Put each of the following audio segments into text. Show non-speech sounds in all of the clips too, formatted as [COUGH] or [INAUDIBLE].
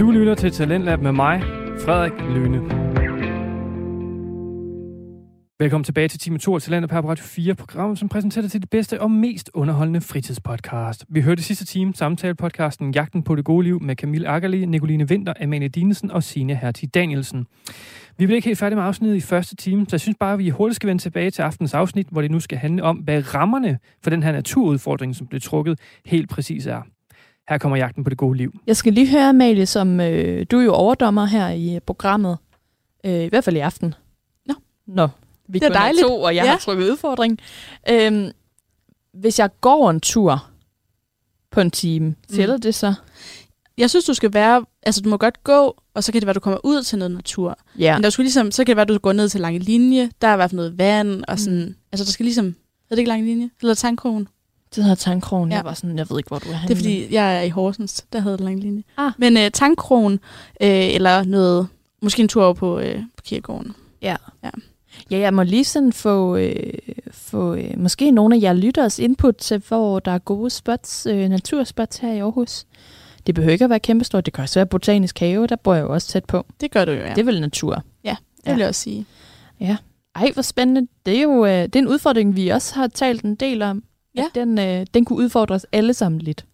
Du lytter til Talentlab med mig, Frederik Lyne. Velkommen tilbage til time 2 af Talentet på Radio 4, programmet, som præsenterer dig til det bedste og mest underholdende fritidspodcast. Vi hørte sidste time samtale-podcasten Jagten på det gode liv med Camille Akkerli, Nicoline Vinter, Amalie Dinesen og Signe Hertig Danielsen. Vi blev ikke helt færdige med afsnittet i første time, så jeg synes bare, at vi hurtigt skal vende tilbage til aftens afsnit, hvor det nu skal handle om, hvad rammerne for den her naturudfordring, som blev trukket, helt præcis er. Her kommer jagten på det gode liv. Jeg skal lige høre, Amalie, som øh, du er jo overdommer her i øh, programmet. Øh, I hvert fald i aften. Nå. Nå, vi Det er dejligt. to, og jeg Ja. har trykket udfordring. Øhm, hvis jeg går en tur på en time, tæller det så? Jeg synes, du skal være... Altså, du må godt gå, og så kan det være, du kommer ud til noget natur. Ja. Men der skulle ligesom, så kan det være, du går ned til lange linje. Der er i hvert fald noget vand, og sådan... Mm. Altså, der skal ligesom... Er det ikke lange linje? Det hedder tankkrogen. Det hedder tankkrogen. Ja. Ja. Jeg var sådan, jeg ved ikke, hvor du er henne. Det er fordi, jeg er i Horsens. Der hedder det lange linje. Ah. Men øh, tankkrogen, øh, eller noget... Måske en tur over på, øh, på kirkegården. Ja. Ja. Ja, jeg må lige sådan få, øh, få øh, måske nogle af jer lytteres input til, hvor der er gode spots, øh, naturspots her i Aarhus. Det behøver ikke at være kæmpestort. Det kan også være botanisk have, der bor jeg jo også tæt på. Det gør du jo, ja. Ja. Det er vel natur. det ja. vil jeg også sige. Ej, hvor spændende. Det er jo øh, det er en udfordring, vi også har talt en del om. Ja. At den, øh, den kunne udfordre os alle sammen lidt.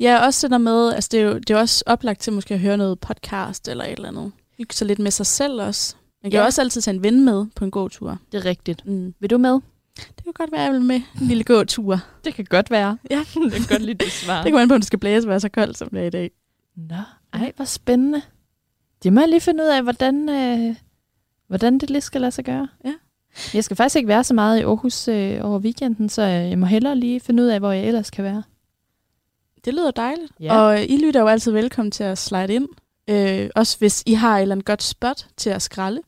Ja, også det der med... Altså, det er jo det er også oplagt til måske at høre noget podcast eller et eller andet. Hygge sig lidt med sig selv også. Man kan Ja. jo også altid tage en ven med på en god tur. Det er rigtigt. Mm. Vil du med? Det kan godt være, at jeg vil med en lille gåtur. Det kan godt være. Ja. [LAUGHS] det kan godt lide [LAUGHS] det svar. Det kan være på, om det skal blæse være så koldt, som det er i dag. Nå, ej, hvor spændende. Det må jeg lige finde ud af, hvordan, øh, hvordan det lige skal lade sig gøre. Ja. Jeg skal faktisk ikke være så meget i Aarhus øh, over weekenden, så jeg må hellere lige finde ud af, hvor jeg ellers kan være. Det lyder dejligt. Ja. Og I lytter jo altid velkommen til at slide ind. Øh, også hvis I har et eller andet godt spot til at skralde,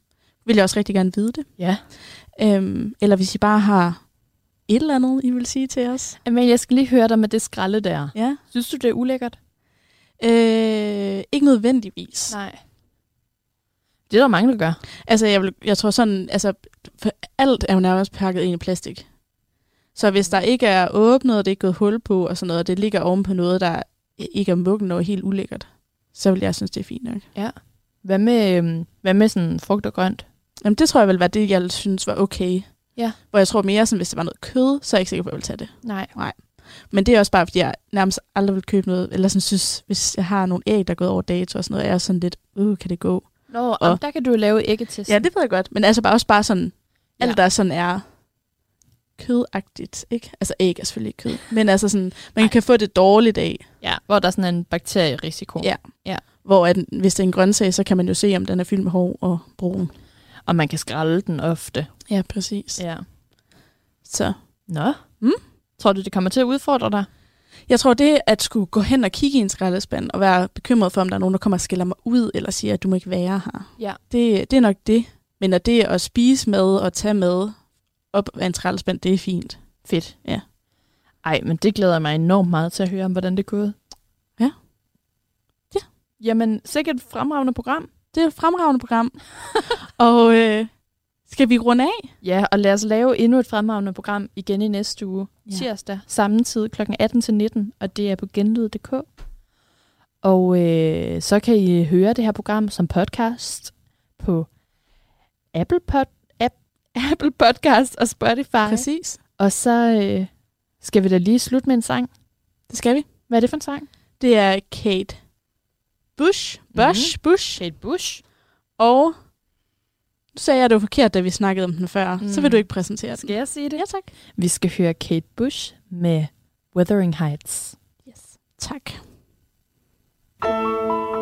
vil jeg også rigtig gerne vide det. Ja. Øhm, eller hvis I bare har et eller andet, I vil sige til os. Men jeg skal lige høre dig med det skralde der. Ja. Synes du, det er ulækkert? Øh, ikke nødvendigvis. Nej. Det er der mange, der gør. Altså, jeg, vil, jeg tror sådan, altså, for alt er jo nærmest pakket ind i plastik. Så hvis der ikke er åbnet, og det er ikke gået hul på, og sådan noget, og det ligger oven på noget, der ikke er muggen og helt ulækkert, så vil jeg synes, det er fint nok. Ja. Hvad med, øhm, hvad med sådan frugt og grønt? Jamen, det tror jeg vil være det, jeg synes var okay. Ja. Hvor jeg tror mere, sådan, hvis det var noget kød, så er jeg ikke sikker på, at jeg vil tage det. Nej. Men det er også bare, fordi jeg nærmest aldrig vil købe noget, eller sådan synes, hvis jeg har nogle æg, der er gået over dato og sådan noget, er jeg sådan lidt, uh, kan det gå? Nå, og der kan du jo lave æggetest. Ja, det ved jeg godt. Men altså bare også bare sådan, alt Ja. der sådan er kødagtigt, ikke? Altså æg er selvfølgelig ikke kød. Men altså sådan, man Nej. kan få det dårligt af. ja, hvor der er sådan en bakterierisiko. Ja. Hvor at, hvis det er en grøntsag, så kan man jo se, om den er fyldt med hår og brun. Og man kan skralde den ofte. Ja, præcis. Ja. Ja. Så Nå. Mm. Tror du, det kommer til at udfordre dig? Jeg tror, det at skulle gå hen og kigge i en skraldespand og være bekymret for, om der er nogen, der kommer og skiller mig ud, eller siger, at du må ikke være her. Ja. Det, det er nok det. Men at det at spise med og tage med op af en skraldespand, det er fint. Fedt. Ja. Ej, men det glæder mig enormt meget til at høre om, hvordan det gået. Ja. Ja. Jamen, sikkert et fremragende program. Det er et fremragende program. [LAUGHS] og øh, skal vi runde af? Ja, og lad os lave endnu et fremragende program igen i næste uge. Ja. Tirsdag, samme tid, kl. 18-19, og det er på genlyd.dk. Og øh, så kan I høre det her program som podcast på Apple, Pod, App, [LAUGHS] Apple Podcast og Spotify. Præcis. Og så øh, skal vi da lige slutte med en sang. Det skal vi. Hvad er det for en sang? Det er Kate Bush. Bush. Mm-hmm. Bush. Kate Bush. Og nu sagde jeg, det var forkert, da vi snakkede om den før. Mm. Så vil Mm. du ikke præsentere den. Skal jeg sige det? Ja, tak. Vi skal høre Kate Bush med Wuthering Heights. Yes. Tak. Out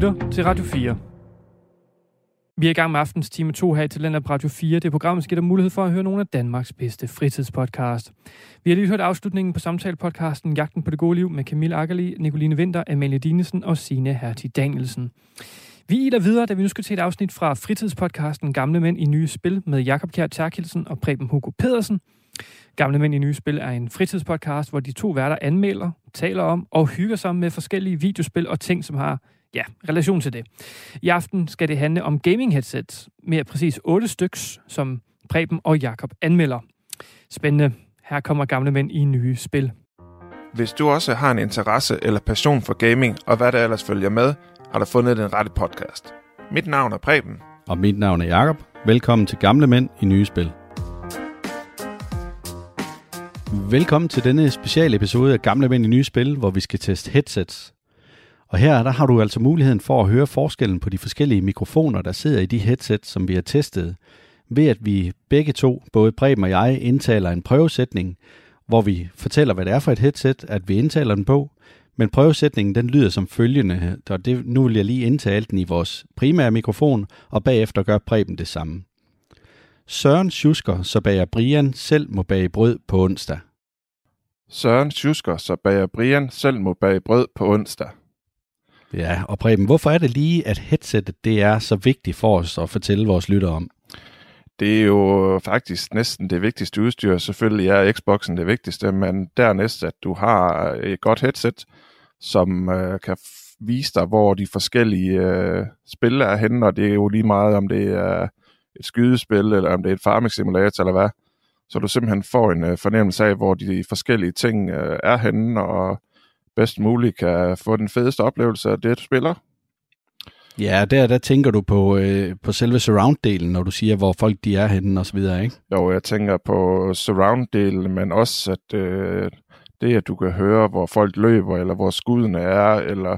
lytter til Radio 4. Vi er i gang med aftens time 2 her i Talent på Radio 4. Det program, der giver dig mulighed for at høre nogle af Danmarks bedste fritidspodcast. Vi har lige hørt afslutningen på samtalepodcasten Jagten på det gode liv med Camille Akkerli, Nicoline Vinter, Amalie Dinesen og Signe Hertig Danielsen. Vi iler videre, da vi nu skal til et afsnit fra fritidspodcasten Gamle Mænd i Nye Spil med Jakob Kjær Terkelsen og Preben Hugo Pedersen. Gamle Mænd i Nye Spil er en fritidspodcast, hvor de to værter anmelder, taler om og hygger sig med forskellige videospil og ting, som har ja, relation til det. I aften skal det handle om gaming headsets, mere præcis otte styks, som Preben og Jakob anmelder. Spændende. Her kommer Gamle Mænd i Nye Spil. Hvis du også har en interesse eller passion for gaming, og hvad der ellers følger med, har du fundet den rette podcast. Mit navn er Preben. Og mit navn er Jakob. Velkommen til Gamle Mænd i Nye Spil. Velkommen til denne speciale episode af Gamle Mænd i Nye Spil, hvor vi skal teste headsets. Og her der har du altså muligheden for at høre forskellen på de forskellige mikrofoner, der sidder i de headsets, som vi har testet, ved at vi begge to, både Preben og jeg, indtaler en prøvesætning, hvor vi fortæller, hvad det er for et headset, at vi indtaler den på, men prøvesætningen den lyder som følgende, og det, nu vil jeg lige indtale den i vores primære mikrofon, og bagefter gør Preben det samme. Søren Schusker, så bager Brian selv må bage brød på onsdag. Søren Schusker, så bager Brian selv må bage brød på onsdag. Ja, og Preben, hvorfor er det lige, at headsetet det er så vigtigt for os at fortælle vores lyttere om? Det er jo faktisk næsten det vigtigste udstyr. Selvfølgelig er Xboxen det vigtigste, men dernæst, at du har et godt headset, som øh, kan vise dig, hvor de forskellige øh, spil er henne, og det er jo lige meget, om det er et skydespil, eller om det er et farming simulator, eller hvad. Så du simpelthen får en øh, fornemmelse af, hvor de forskellige ting øh, er henne, og bedst muligt kan få den fedeste oplevelse af det, du spiller. Ja, der, der tænker du på, øh, på selve surround-delen, når du siger, hvor folk de er henne og så videre, ikke? Jo, jeg tænker på surround-delen, men også at øh, det, at du kan høre, hvor folk løber, eller hvor skuddene er, eller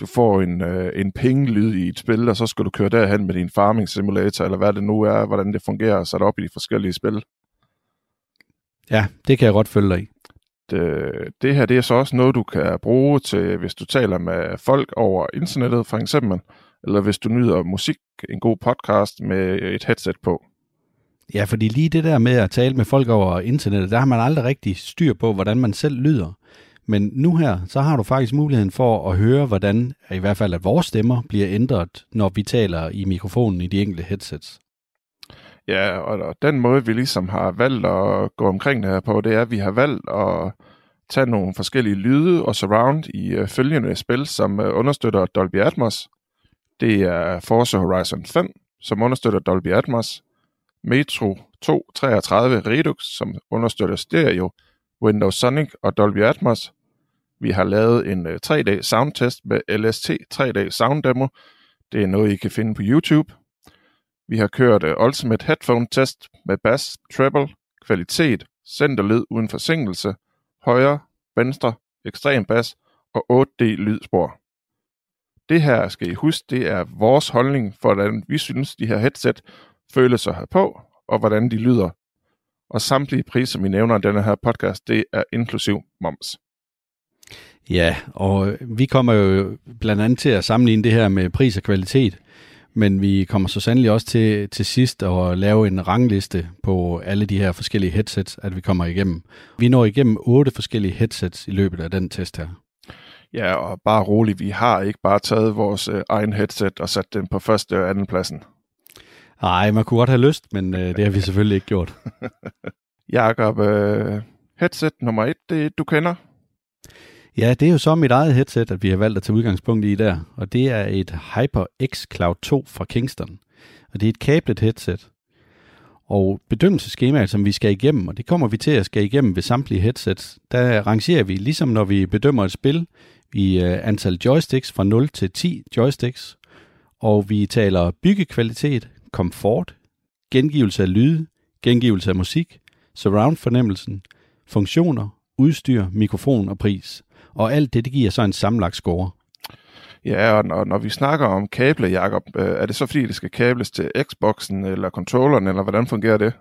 du får en, øh, en ping-lyd i et spil, og så skal du køre derhen med din farming simulator, eller hvad det nu er, hvordan det fungerer, sat op i de forskellige spil. Ja, det kan jeg godt følge dig i. Det, øh, det her, det er så også noget, du kan bruge til, hvis du taler med folk over internettet, for eksempel, eller hvis du nyder musik, en god podcast med et headset på. Ja, fordi lige det der med at tale med folk over internettet, der har man aldrig rigtig styr på, hvordan man selv lyder. Men nu her, så har du faktisk muligheden for at høre, hvordan i hvert fald at vores stemmer bliver ændret, når vi taler i mikrofonen i de enkelte headsets. Ja, og, og den måde, vi ligesom har valgt at gå omkring det her på, det er, at vi har valgt at tage nogle forskellige lyde og surround i øh, følgende spil, som øh, understøtter Dolby Atmos. Det er Forza Horizon 5, som understøtter Dolby Atmos. Metro 233 Redux, som understøtter stereo, Windows Sonic og Dolby Atmos. Vi har lavet en øh, 3D soundtest med LST 3D Sound Demo. Det er noget, I kan finde på YouTube. Vi har kørt uh, Ultimate Headphone Test med bass, treble, kvalitet, centerlyd uden forsinkelse, højre, venstre, ekstrem bas og 8D lydspor. Det her skal I huske, det er vores holdning for, hvordan vi synes, de her headset føles at have på, og hvordan de lyder. Og samtlige priser, som vi nævner i denne her podcast, det er inklusiv moms. Ja, og vi kommer jo blandt andet til at sammenligne det her med pris og kvalitet, men vi kommer så sandelig også til, til sidst at lave en rangliste på alle de her forskellige headsets, at vi kommer igennem. Vi når igennem otte forskellige headsets i løbet af den test her. Ja, og bare roligt, vi har ikke bare taget vores øh, egen headset og sat den på første og anden pladsen. Nej, man kunne godt have lyst, men øh, det har vi selvfølgelig ikke gjort. [LAUGHS] Jakob, øh, headset nummer et, det du kender. Ja, det er jo så mit eget headset, at vi har valgt at tage udgangspunkt i der, og det er et HyperX Cloud 2 fra Kingston. Og det er et kablet headset. Og bedømmelseskemaet, som vi skal igennem, og det kommer vi til at skal igennem ved samtlige headsets, der rangerer vi, ligesom når vi bedømmer et spil, i øh, antal joysticks fra 0 til 10 joysticks, og vi taler byggekvalitet, komfort, gengivelse af lyde, gengivelse af musik, surround-fornemmelsen, funktioner, udstyr, mikrofon og pris. Og alt det, det giver så en sammenlagt score. Ja, og når, når vi snakker om kable, Jakob, øh, er det så fordi, det skal kables til Xboxen eller controlleren, eller hvordan fungerer det?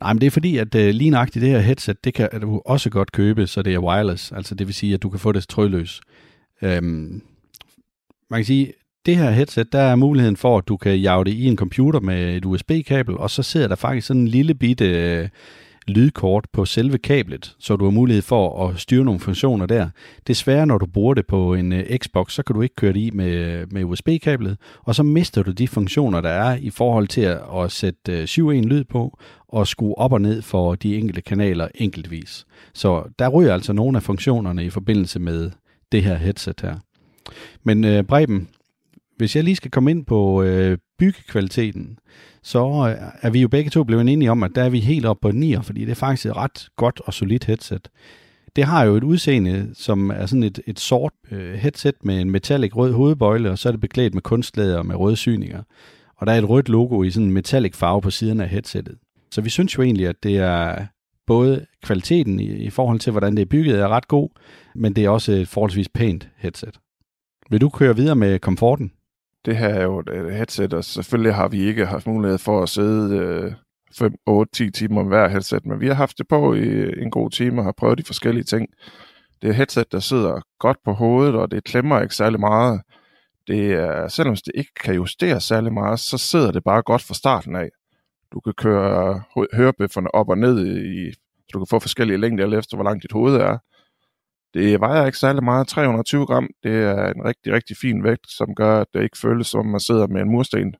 Nej, men det er fordi, at øh, lige nøjagtigt det her headset, det kan du også godt købe, så det er wireless. Altså det vil sige, at du kan få det trådløs. Øhm, man kan sige, det her headset, der er muligheden for, at du kan jage det i en computer med et USB-kabel, og så sidder der faktisk sådan en lille bitte øh, lydkort på selve kablet, så du har mulighed for at styre nogle funktioner der. Desværre, når du bruger det på en øh, Xbox, så kan du ikke køre det i med, med USB-kablet, og så mister du de funktioner, der er i forhold til at, sætte øh, 7.1 lyd på og skrue op og ned for de enkelte kanaler enkeltvis. Så der ryger altså nogle af funktionerne i forbindelse med det her headset her. Men øh, Breben, hvis jeg lige skal komme ind på øh, byggekvaliteten, så øh, er vi jo begge to blevet enige om, at der er vi helt oppe på 9, fordi det er faktisk et ret godt og solidt headset. Det har jo et udseende, som er sådan et, et sort øh, headset med en metallic rød hovedbøjle, og så er det beklædt med kunstlæder med røde syninger. Og der er et rødt logo i sådan en metallic farve på siden af headsettet. Så vi synes jo egentlig, at det er både kvaliteten i, i forhold til, hvordan det er bygget, er ret god, men det er også et forholdsvis pænt headset. Vil du køre videre med komforten? Det her er jo et headset, og selvfølgelig har vi ikke haft mulighed for at sidde øh, 5, 8, 10 timer om hver headset, men vi har haft det på i øh, en god time og har prøvet de forskellige ting. Det er headset, der sidder godt på hovedet, og det klemmer ikke særlig meget. Det er, selvom det ikke kan justeres særlig meget, så sidder det bare godt fra starten af. Du kan køre hørebøfferne op og ned, i, så du kan få forskellige længder alt efter, hvor langt dit hoved er. Det vejer ikke særlig meget, 320 gram. Det er en rigtig, rigtig fin vægt, som gør, at det ikke føles som, man sidder med en mursten.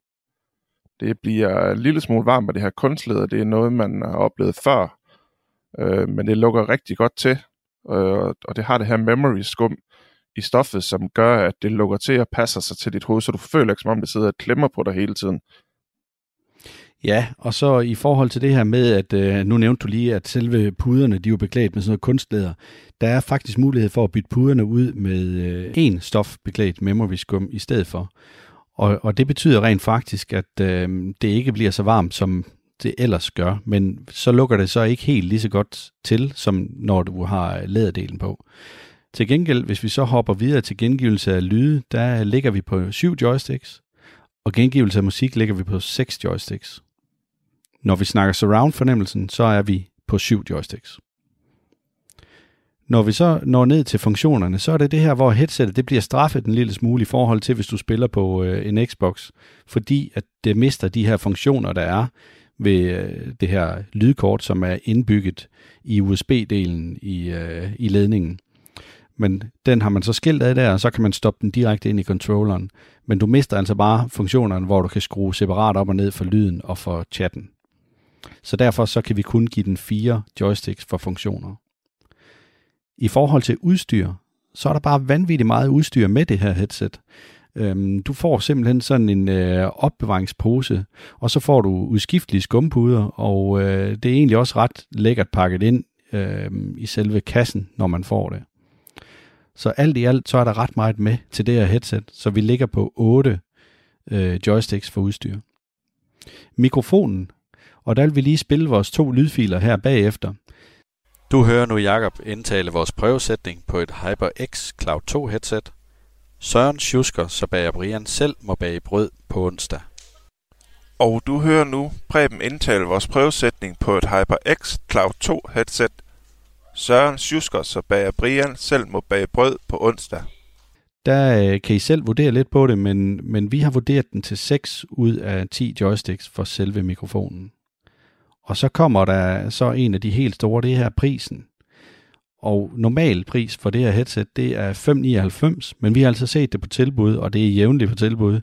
Det bliver en lille smule varmt med det her kunstlæder. Det er noget, man har oplevet før, øh, men det lukker rigtig godt til. Øh, og det har det her memory skum i stoffet, som gør, at det lukker til og passer sig til dit hoved, så du føler ikke, som om det sidder og klemmer på dig hele tiden. Ja, og så i forhold til det her med, at øh, nu nævnte du lige, at selve puderne, de er jo beklædt med sådan noget kunstlæder. Der er faktisk mulighed for at bytte puderne ud med øh, stof stofbeklædt memory skum i stedet for. Og, og det betyder rent faktisk, at øh, det ikke bliver så varmt, som det ellers gør, men så lukker det så ikke helt lige så godt til, som når du har læderdelen på. Til gengæld, hvis vi så hopper videre til gengivelse af lyde, der ligger vi på syv joysticks, og gengivelse af musik ligger vi på seks joysticks. Når vi snakker surround-fornemmelsen, så er vi på syv joysticks. Når vi så når ned til funktionerne, så er det det her, hvor headsetet det bliver straffet en lille smule i forhold til, hvis du spiller på øh, en Xbox, fordi at det mister de her funktioner, der er ved øh, det her lydkort, som er indbygget i USB-delen i, øh, i ledningen. Men den har man så skilt af der, og så kan man stoppe den direkte ind i controlleren. Men du mister altså bare funktionerne, hvor du kan skrue separat op og ned for lyden og for chatten. Så derfor så kan vi kun give den fire joysticks for funktioner. I forhold til udstyr, så er der bare vanvittigt meget udstyr med det her headset. Øhm, du får simpelthen sådan en øh, opbevaringspose, og så får du udskiftelige skumpuder, og øh, det er egentlig også ret lækkert pakket ind øh, i selve kassen, når man får det. Så alt i alt, så er der ret meget med til det her headset, så vi ligger på 8 øh, joysticks for udstyr. Mikrofonen, og der vil vi lige spille vores to lydfiler her bagefter. Du hører nu Jakob indtale vores prøvesætning på et HyperX Cloud 2 headset. Søren Schusker, så bager Brian selv må bage brød på onsdag. Og du hører nu Preben indtale vores prøvesætning på et HyperX Cloud 2 headset. Søren Schusker, så bager Brian selv må bage brød på onsdag. Der øh, kan I selv vurdere lidt på det, men, men vi har vurderet den til 6 ud af 10 joysticks for selve mikrofonen. Og så kommer der så en af de helt store, det her prisen. Og normal pris for det her headset, det er 5,99, men vi har altså set det på tilbud, og det er jævnligt på tilbud,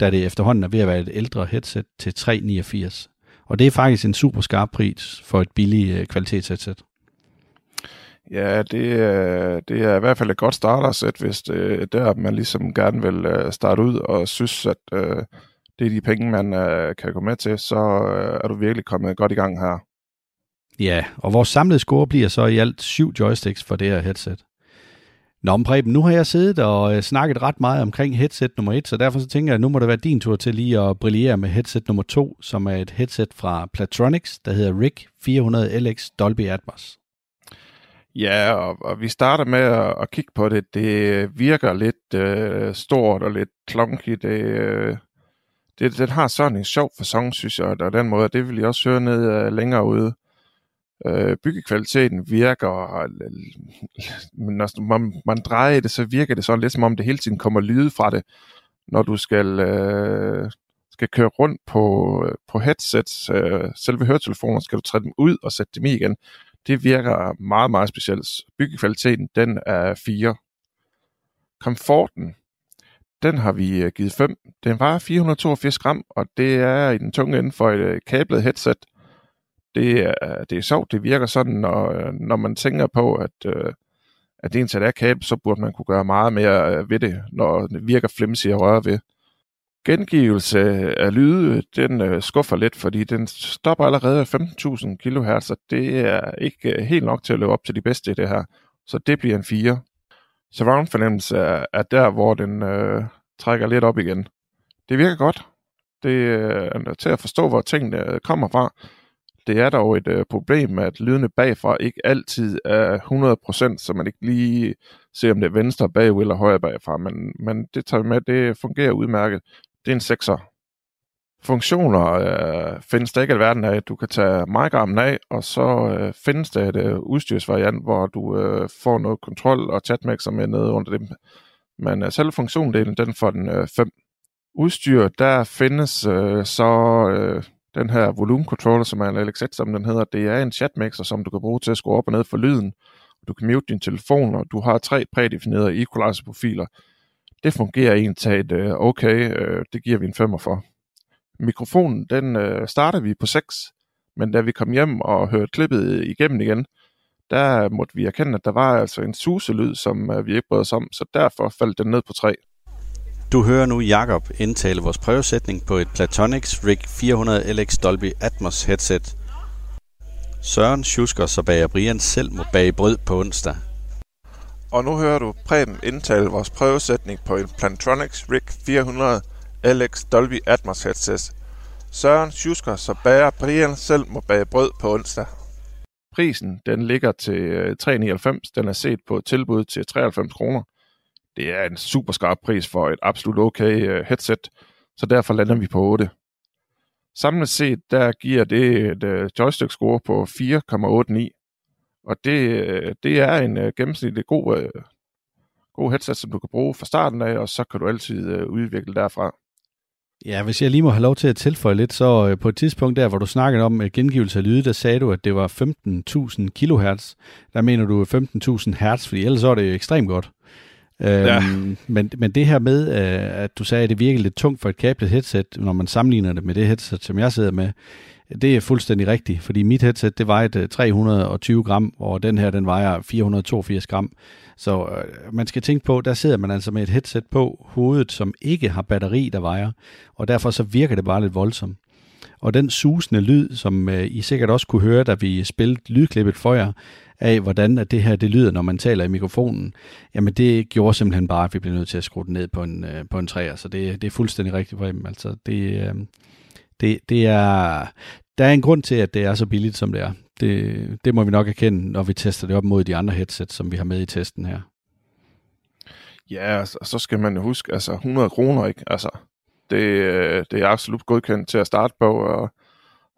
da det efterhånden er ved at være et ældre headset til 3,89. Og det er faktisk en super skarp pris for et billigt øh, kvalitetsheadset. Ja, det, er- det er i hvert fald et godt startersæt, hvis det er der, man ligesom gerne vil øh, starte ud og synes, at øh, det er de penge, man øh, kan gå med til, så øh, er du virkelig kommet godt i gang her. Ja, og vores samlede score bliver så i alt syv joysticks for det her headset. Nå, men Preben, nu har jeg siddet og øh, snakket ret meget omkring headset nummer 1, så derfor så tænker jeg, at nu må det være din tur til lige at brillere med headset nummer 2, som er et headset fra Platronics, der hedder RIG 400LX Dolby Atmos. Ja, og, og vi starter med at, at kigge på det. Det virker lidt øh, stort og lidt klonky. Det, øh, det, den har sådan en sjov fasong, synes jeg, og den måde, det vil jeg også høre ned øh, længere ude. Øh, byggekvaliteten virker, øh, når man, man drejer det, så virker det sådan lidt som om det hele tiden kommer lyde fra det, når du skal, øh, skal køre rundt på, øh, på headsets, øh, selve høretelefoner, skal du træde dem ud og sætte dem i igen. Det virker meget, meget specielt. Byggekvaliteten, den er 4. Komforten, den har vi øh, givet 5. Den vejer 482 gram, og det er i den tunge ende for et øh, kablet headset. Det er, det er sjovt, det virker sådan, når, øh, når man tænker på, at, at det er kabel, så burde man kunne gøre meget mere ved det, når det virker flimsy at røre ved. Gengivelse af lyde, den skuffer lidt, fordi den stopper allerede 15.000 kHz, og det er ikke helt nok til at løbe op til de bedste i det her. Så det bliver en 4. Surround fornemmelse er, er der, hvor den øh, trækker lidt op igen. Det virker godt. Det øh, er til at forstå, hvor tingene øh, kommer fra. Det er dog et øh, problem, at lydene bagfra ikke altid er 100%, så man ikke lige ser, om det er venstre bagud eller højre bagfra, men, men det tager vi med, det fungerer udmærket. Det er en 6'er. Funktioner øh, findes der ikke i verden af. Du kan tage mic af, og så øh, findes der et øh, udstyrsvariant, hvor du øh, får noget kontrol og chatmixer med nede under dem. Men øh, selve funktiondelen, den får den øh, Udstyr, der findes øh, så øh, den her volume controller, som er en LX1, som den hedder. Det er en chatmixer, som du kan bruge til at skrue op og ned for lyden. Du kan mute din telefon, og du har tre prædefinerede equalizer-profiler. Det fungerer egentlig øh, okay. Øh, det giver vi en femmer for. Mikrofonen, den øh, startede vi på 6, men da vi kom hjem og hørte klippet igennem igen, der måtte vi erkende, at der var altså en suselyd, som øh, vi ikke brød os om, så derfor faldt den ned på 3. Du hører nu Jakob indtale vores prøvesætning på et Platonix Rig 400 LX Dolby Atmos headset. Søren Schusker så bager Brian selv må bage brød på onsdag. Og nu hører du Preben indtale vores prøvesætning på en Plantronics Rig 400 LX Dolby Atmos headset. Søren Schusker så bager Brian selv må bage brød på onsdag. Prisen den ligger til øh, 3,99. Den er set på tilbud til 93 kroner. Det er en super skarp pris for et absolut okay øh, headset, så derfor lander vi på 8. Samlet set, der giver det et øh, joystick score på 4,89. Og det, det er en gennemsnitlig god, god headset, som du kan bruge fra starten af, og så kan du altid udvikle derfra. Ja, hvis jeg lige må have lov til at tilføje lidt, så øh, på et tidspunkt der, hvor du snakkede om øh, gengivelse af lyde, der sagde du, at det var 15.000 kHz. Der mener du 15.000 hertz, fordi ellers er det jo ekstremt godt. Ja. Øhm, men, men det her med, øh, at du sagde, at det virker lidt tungt for et kablet headset, når man sammenligner det med det headset, som jeg sidder med, det er fuldstændig rigtigt, fordi mit headset, det vejer 320 øh, gram, og den her, den vejer 482 gram. Så øh, man skal tænke på, der sidder man altså med et headset på hovedet, som ikke har batteri, der vejer, og derfor så virker det bare lidt voldsomt. Og den susende lyd, som øh, I sikkert også kunne høre, da vi spillede lydklippet for jer, af hvordan at det her det lyder, når man taler i mikrofonen, jamen det gjorde simpelthen bare, at vi blev nødt til at skrue den ned på en, øh, på en træer. Så det, det er fuldstændig rigtigt for dem. Altså det, øh, det, det er, der er en grund til, at det er så billigt, som det er. Det, det må vi nok erkende, når vi tester det op mod de andre headsets, som vi har med i testen her. Ja, altså, så skal man jo huske, altså 100 kroner, ikke? Altså, det, øh, det er absolut godkendt til at starte på, og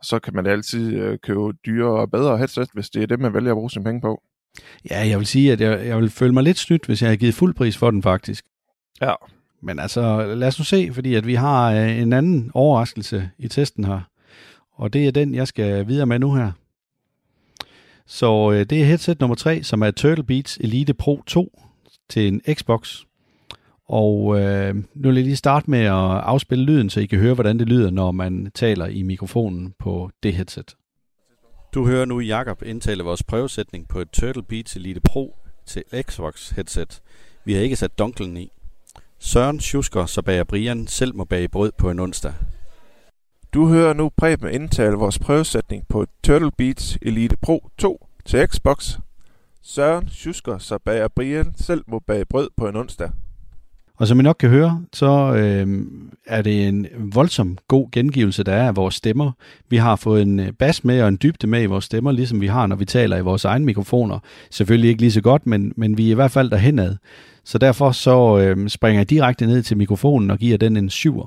så kan man altid øh, købe dyre og bedre headset, hvis det er det, man vælger at bruge sine penge på. Ja, jeg vil sige, at jeg, jeg vil føle mig lidt snydt, hvis jeg havde givet fuld pris for den faktisk. Ja. Men altså, lad os nu se, fordi at vi har øh, en anden overraskelse i testen her. Og det er den, jeg skal videre med nu her. Så øh, det er headset nummer 3, som er Turtle Beats Elite Pro 2 til en Xbox. Og øh, nu vil jeg lige starte med at afspille lyden, så I kan høre, hvordan det lyder, når man taler i mikrofonen på det headset. Du hører nu Jakob indtale vores prøvesætning på et Turtle Beats Elite Pro til Xbox headset. Vi har ikke sat dunklen i. Søren Schusker, så bager Brian, selv må bage brød på en onsdag. Du hører nu Preben indtale vores prøvesætning på Turtle Beats Elite Pro 2 til Xbox. Søren Schusker, så bager Brian, selv må bage brød på en onsdag. Og som I nok kan høre, så øh, er det en voldsom god gengivelse, der er af vores stemmer. Vi har fået en øh, bas med og en dybde med i vores stemmer, ligesom vi har, når vi taler i vores egne mikrofoner. Selvfølgelig ikke lige så godt, men, men vi er i hvert fald derhenad. Så derfor så øh, springer jeg direkte ned til mikrofonen og giver den en 7.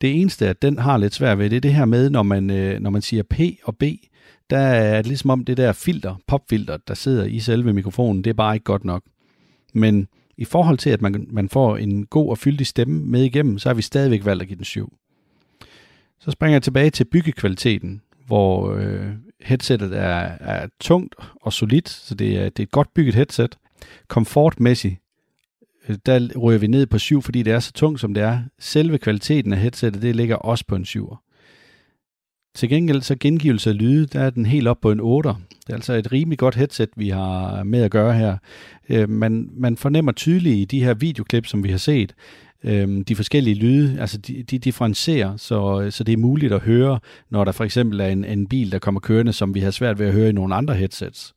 Det eneste, at den har lidt svært ved, det er det her med, når man, øh, når man siger P og B, der er det ligesom om det der filter, popfilter, der sidder i selve mikrofonen, det er bare ikke godt nok. Men i forhold til, at man, man får en god og fyldig stemme med igennem, så har vi stadigvæk valgt at give den 7. Så springer jeg tilbage til byggekvaliteten, hvor øh, headsettet er, er tungt og solidt, så det er, det er et godt bygget headset. Komfortmæssigt, Øh, der ryger vi ned på 7, fordi det er så tungt, som det er. Selve kvaliteten af headsettet, det ligger også på en 7. Til gengæld så gengivelse af lyde, der er den helt op på en 8. Det er altså et rimelig godt headset, vi har med at gøre her. Øh, man, man fornemmer tydeligt i de her videoklip, som vi har set, øh, de forskellige lyde, altså de, de differencierer, så, så det er muligt at høre, når der for eksempel er en, en bil, der kommer kørende, som vi har svært ved at høre i nogle andre headsets.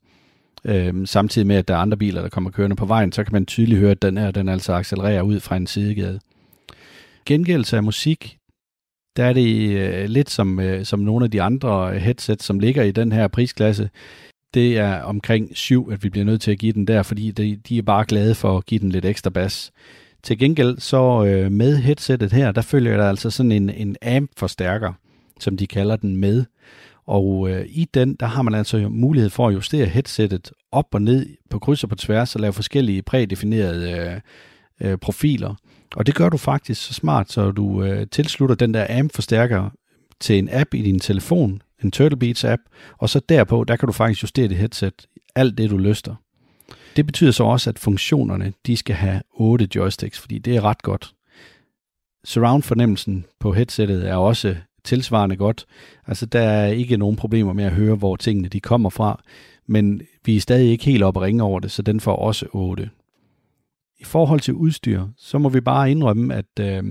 Øhm, samtidig med, at der er andre biler, der kommer kørende på vejen, så kan man tydeligt høre, at den her den altså accelererer ud fra en sidegade. Gengældelse af musik, der er det øh, lidt som, øh, som nogle af de andre headsets, som ligger i den her prisklasse. Det er omkring 7, at vi bliver nødt til at give den der, fordi de, de er bare glade for at give den lidt ekstra bas. Til gengæld så øh, med headsettet her, der følger der altså sådan en, en amp-forstærker, som de kalder den med. Og øh, i den, der har man altså mulighed for at justere headsettet op og ned på kryds og på tværs og lave forskellige prædefinerede øh, øh, profiler. Og det gør du faktisk så smart, så du øh, tilslutter den der amp-forstærker til en app i din telefon, en Turtle Beats app, og så derpå, der kan du faktisk justere det headset, alt det du lyster. Det betyder så også, at funktionerne, de skal have 8 joysticks, fordi det er ret godt. Surround-fornemmelsen på headsettet er også tilsvarende godt. Altså, der er ikke nogen problemer med at høre, hvor tingene de kommer fra, men vi er stadig ikke helt oppe at ringe over det, så den får også 8. I forhold til udstyr, så må vi bare indrømme, at øh,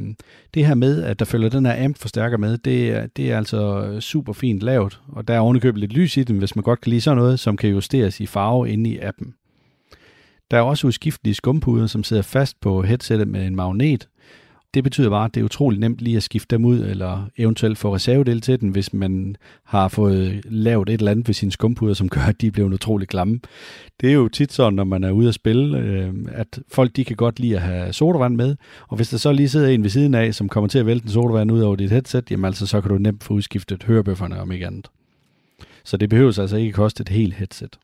det her med, at der følger den her amp-forstærker med, det er, det er altså super fint lavet, og der er ovenikøbet lidt lys i den, hvis man godt kan lide sådan noget, som kan justeres i farve inde i appen. Der er også udskiftelige skumpuder, som sidder fast på headsettet med en magnet. Det betyder bare, at det er utrolig nemt lige at skifte dem ud, eller eventuelt få reservedel til den, hvis man har fået lavet et eller andet ved sine skumpuder, som gør, at de bliver utrolig klamme. Det er jo tit sådan, når man er ude at spille, øh, at folk de kan godt lide at have sodavand med, og hvis der så lige sidder en ved siden af, som kommer til at vælte en sodavand ud over dit headset, jamen altså, så kan du nemt få udskiftet hørebøfferne om ikke andet. Så det behøver altså ikke koste et helt headset.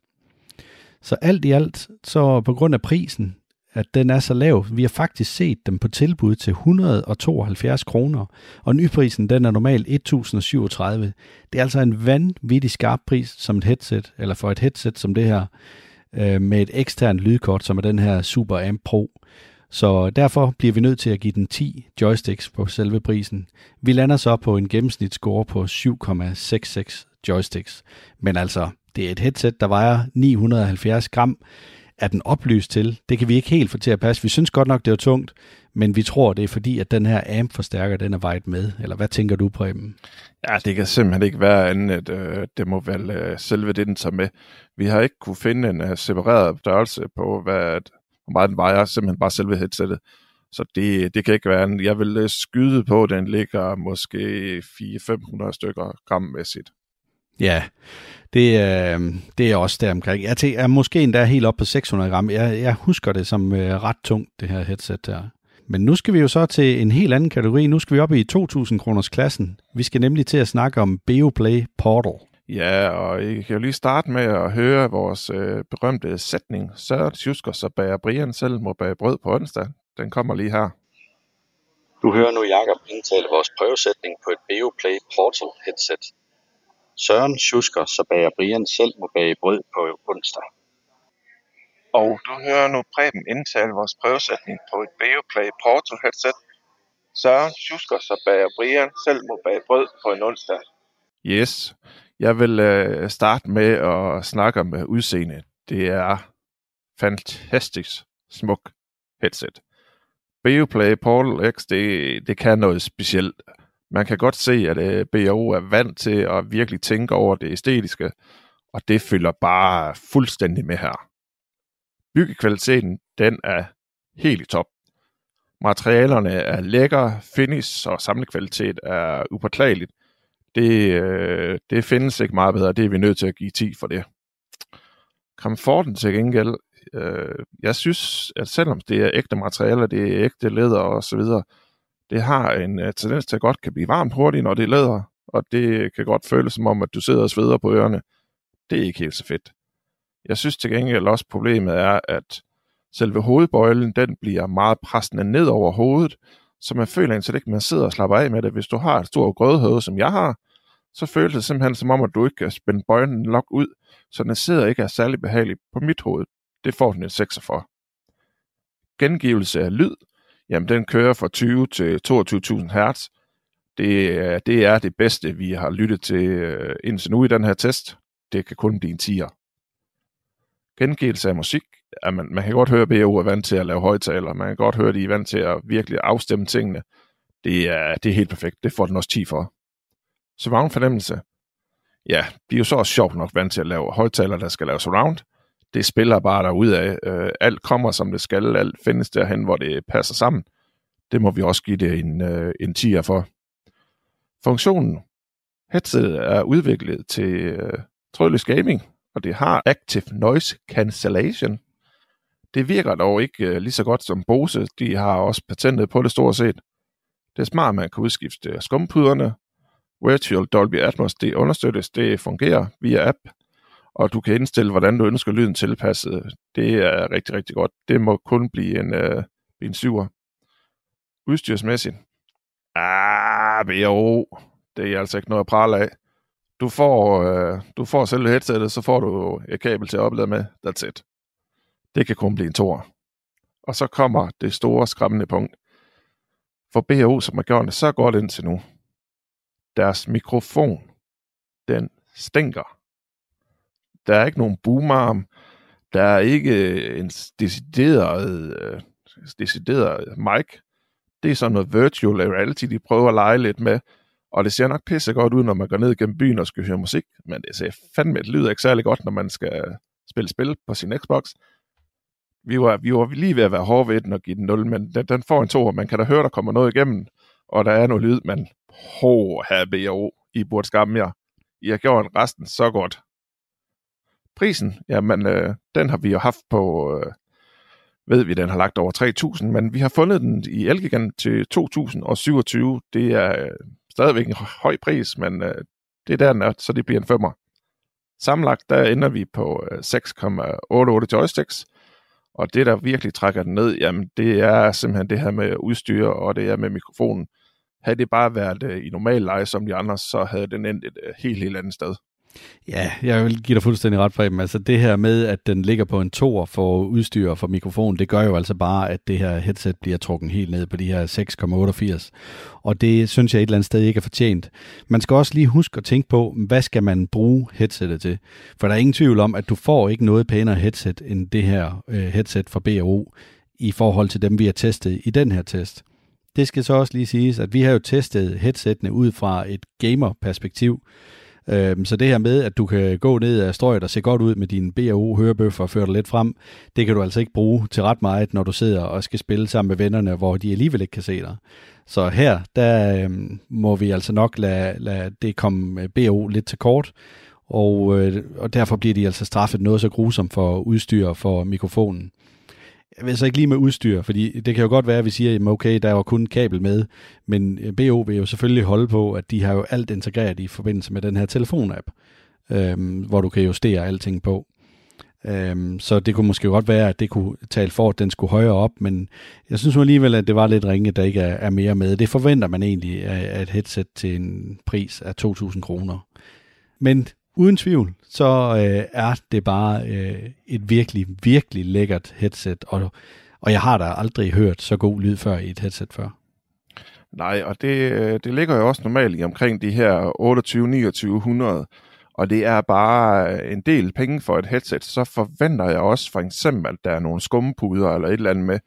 Så alt i alt, så på grund af prisen, at den er så lav, vi har faktisk set dem på tilbud til 172 kroner, og nyprisen den er normalt 1037. Det er altså en vanvittig skarp pris som et headset, eller for et headset som det her, øh, med et eksternt lydkort, som er den her Super Amp Pro. Så derfor bliver vi nødt til at give den 10 joysticks på selve prisen. Vi lander så på en gennemsnitsscore på 7,66 joysticks. Men altså, det er et headset, der vejer 970 gram. Er den oplyst til? Det kan vi ikke helt få til at passe. Vi synes godt nok, det er tungt, men vi tror, det er fordi, at den her amp-forstærker, den er vejet med. Eller hvad tænker du, Preben? Ja, det kan simpelthen ikke være andet, at øh, det må vel øh, selve det, den tager med. Vi har ikke kunne finde en øh, separeret størrelse på, hvad, hvor meget den vejer, simpelthen bare selve headsettet. Så det, det kan ikke være andet. Jeg vil øh, skyde på, at den ligger måske 400-500 stykker grammæssigt. Ja, det, øh, det er også der omkring. Jeg tænker, er måske endda helt op på 600 gram. Jeg, jeg husker det som øh, ret tungt, det her headset her. Men nu skal vi jo så til en helt anden kategori. Nu skal vi op i 2.000 kroners klassen. Vi skal nemlig til at snakke om Beoplay Portal. Ja, og I kan jo lige starte med at høre vores øh, berømte sætning. Så tjusker, så bager Brian selv må bage brød på onsdag. Den kommer lige her. Du hører nu Jakob indtale vores prøvesætning på et Beoplay Portal headset. Søren sjusker, så bager Brian selv må bage brød på onsdag. Og du hører nu Preben indtale vores prøvesætning på et Beoplay Portal headset. Søren tjusker, så bager Brian selv må bage brød på en onsdag. Yes. Jeg vil øh, starte med at snakke om øh, udseende. Det er fantastisk smuk headset. Beoplay Portal X, det, det kan noget specielt. Man kan godt se, at øh, BO er vant til at virkelig tænke over det æstetiske, og det følger bare fuldstændig med her. Byggekvaliteten, den er helt i top. Materialerne er lækre, finish og samlekvalitet er upåklageligt. Det, øh, det findes ikke meget bedre, det er vi nødt til at give 10 for det. Komforten til gengæld, øh, jeg synes, at selvom det er ægte materialer, det er ægte læder og så videre, det har en uh, tendens til at godt kan blive varmt hurtigt, når det er læder, og det kan godt føles som om, at du sidder og sveder på ørerne. Det er ikke helt så fedt. Jeg synes til gengæld også, problemet er, at selve hovedbøjlen, den bliver meget pressende ned over hovedet, så man føler egentlig ikke, at man sidder og slapper af med det. Hvis du har et stort grødhøde, som jeg har, så føles det simpelthen som om, at du ikke kan spænde bøjlen nok ud, så den sidder ikke er særlig behagelig på mit hoved. Det får den et 6 for. Gengivelse af lyd, jamen den kører fra 20 til 22.000 Hz. Det, er- det er det bedste, vi har lyttet til øh, indtil nu i den her test. Det kan kun blive en 10'er. Gengivelse af musik, Jamen, man, man kan godt høre, at BAU er vant til at lave højtaler. Man kan godt høre, at de er vant til at virkelig afstemme tingene. Det er, det er helt perfekt. Det får den også 10 for. Surround fornemmelse. Ja, de er jo så også sjovt nok vant til at lave højtaler, der skal lave surround. Det spiller bare derud af. Øh, alt kommer, som det skal. Alt findes derhen, hvor det passer sammen. Det må vi også give det en, øh, en 10'er for. Funktionen. Headsetet er udviklet til øh, trådløs gaming, og det har Active Noise Cancellation. Det virker dog ikke øh, lige så godt som Bose. De har også patentet på det stort set. Det er smart, at man kan udskifte skumpuderne. Virtual Dolby Atmos, det understøttes, det fungerer via app. Og du kan indstille, hvordan du ønsker lyden tilpasset. Det er rigtig, rigtig godt. Det må kun blive en, øh, en syver. Udstyrsmæssigt. Ah, BO. Det er altså ikke noget at prale af. Du får, øh, du får selve headsetet, så får du et kabel til at oplade med. That's it. Det kan kun blive en toer. Og så kommer det store skræmmende punkt. For BAO, som har gjort det så godt indtil nu, deres mikrofon, den stinker. Der er ikke nogen boomarm. Der er ikke øh, en decideret, øh, decideret mic. Det er sådan noget virtual reality, de prøver at lege lidt med. Og det ser nok pisse godt ud, når man går ned gennem byen og skal høre musik. Men det ser fandme, det lyder ikke særlig godt, når man skal spille spil på sin Xbox. Vi var, vi var lige ved at være hårde ved den og give den 0, men den, den får en 2, man kan da høre, der kommer noget igennem, og der er noget lyd, men ho, her BO, I burde skamme jer. I har gjort resten så godt. Prisen, jamen, øh, den har vi jo haft på, øh, ved vi, den har lagt over 3.000, men vi har fundet den i Elgigan til 2.027. Det er øh, stadigvæk en høj pris, men øh, det er der, den er, så det bliver en femmer. Sammenlagt, der ender vi på øh, 6,88 joysticks, og det, der virkelig trækker den ned, jamen, det er simpelthen det her med udstyr, og det er med mikrofonen. Havde det bare været øh, i normal leje som de andre, så havde den endt et øh, helt, helt andet sted. Ja, jeg vil give dig fuldstændig ret, Preben. Altså det her med, at den ligger på en tor for udstyr og for mikrofon, det gør jo altså bare, at det her headset bliver trukket helt ned på de her 6,88. Og det synes jeg et eller andet sted ikke er fortjent. Man skal også lige huske at tænke på, hvad skal man bruge headsetet til? For der er ingen tvivl om, at du får ikke noget pænere headset end det her øh, headset fra BRO i forhold til dem, vi har testet i den her test. Det skal så også lige siges, at vi har jo testet headsettene ud fra et gamer-perspektiv. Øhm, Så det her med, at du kan gå ned af strøget og se godt ud med dine B&O hørebøffer og føre dig lidt frem, det kan du altså ikke bruge til ret meget, når du sidder og skal spille sammen med vennerne, hvor de alligevel ikke kan se dig. Så her, der øhm, må vi altså nok lade, lade det komme øh, B&O lidt til kort, og, øh, og derfor bliver de altså straffet noget så grusomt for udstyr for mikrofonen. Jeg ved så ikke lige med udstyr, fordi det kan jo godt være, at vi siger, at okay, der var kun kabel med, men øh, BO vil jo selvfølgelig holde på, at de har jo alt integreret i forbindelse med den her telefonapp, øhm, hvor du kan justere alting på. Øhm, så det kunne måske godt være, at det kunne tale for, at den skulle højere op, men jeg synes alligevel, at det var lidt ringe, der ikke er, er mere med. Det forventer man egentlig af af et headset til en pris af 2.000 kroner. Men uden tvivl, så øh, er det bare øh, et virkelig, virkelig lækkert headset, og, og jeg har da aldrig hørt så god lyd før i et headset før. Nej, og det, øh, det ligger jo også normalt i omkring de her 28-2900, og det er bare øh, en del penge for et headset, så forventer jeg også for eksempel, at der er nogle skumpuder eller et eller andet med,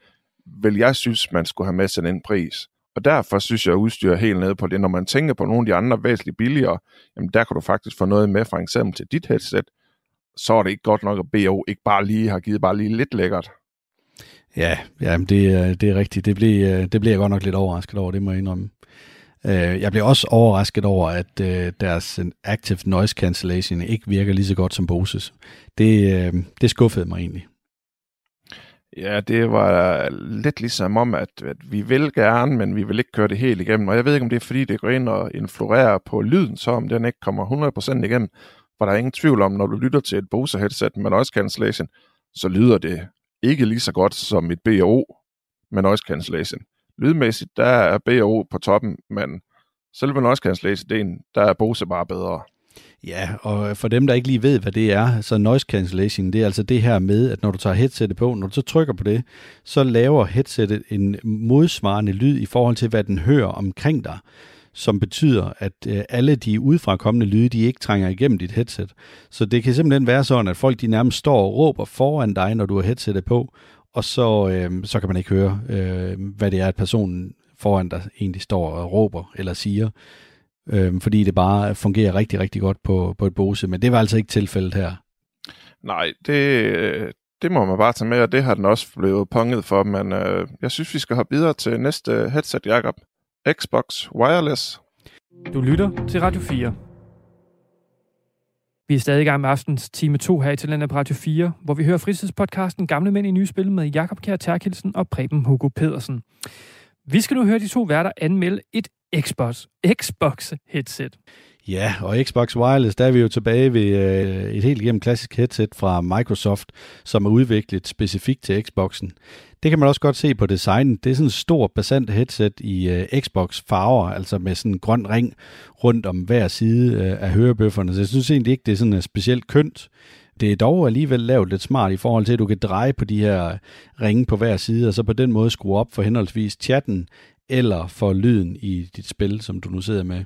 vil jeg synes, man skulle have med sådan en pris. Og derfor synes jeg, at udstyr er helt nede på det. Når man tænker på nogle af de andre væsentligt billigere, jamen der kan du faktisk få noget med, for eksempel til dit headset, så er det ikke godt nok, at BO ikke bare lige har givet bare lige lidt lækkert. Ja, jamen det, det er rigtigt. Det bliver, det bliver jeg godt nok lidt overrasket over, det må jeg indrømme. Øh, jeg bliver også overrasket over, at øh, deres øh, Active Noise Cancellation ikke virker lige så godt som Boses. Det, det skuffede mig egentlig. Ja, det var lidt ligesom om, at, at vi vil gerne, men vi vil ikke køre det helt igennem. Og jeg ved ikke, om det er fordi, det går ind og influerer på lyden, så om den ikke kommer 100% igennem. For der er ingen tvivl om, når du lytter til et Bose headset med noise cancellation, så lyder det ikke lige så godt som et BO med noise cancellation. lydmæssigt, der er B&O på toppen, men selve noise cancellation, der er Bose bare bedre. Ja, og for dem, der ikke lige ved, hvad det er, så noise cancellation, det er altså det her med, at når du tager headsetet på, når du så trykker på det, så laver headsetet en modsvarende lyd i forhold til, hvad den hører omkring dig, som betyder, at øh, alle de udefra kommende lyde, de ikke trænger igennem dit headset. Så det kan simpelthen være sådan, at folk de nærmest står og råber foran dig, når du har headsetet på, og så, øh, så kan man ikke høre, øh, hvad det er, at personen foran dig egentlig står og råber eller siger øh, fordi det bare fungerer rigtig, rigtig godt på, på et Bose, men det var altså ikke tilfældet her. Nej, det, det må man bare tage med, og det har den også blevet punget for, men øh, jeg synes, vi skal hoppe videre til næste headset, Jacob. Xbox Wireless. Du lytter til Radio 4. Vi er stadig i gang med aftens time 2 her i Talentet på Radio 4, hvor vi hører fritidspodcasten Gamle Mænd i Nye Spil med Jakob Kjær Terkelsen og Preben Hugo Pedersen. Vi skal nu høre de to værter anmelde et Xbox, Xbox headset. Ja, og Xbox Wireless, der er vi jo tilbage ved øh, et helt igennem klassisk headset fra Microsoft, som er udviklet specifikt til Xboxen. Det kan man også godt se på designet. Det er sådan en stor, basant headset i øh, Xbox farver, altså med sådan en grøn ring rundt om hver side øh, af hørebøfferne. Så jeg synes egentlig ikke, det er sådan øh, specielt kønt. Det er dog alligevel lavet lidt smart i forhold til, at du kan dreje på de her ringe på hver side, og så på den måde skrue op for henholdsvis chatten eller for lyden i dit spil, som du nu sidder med.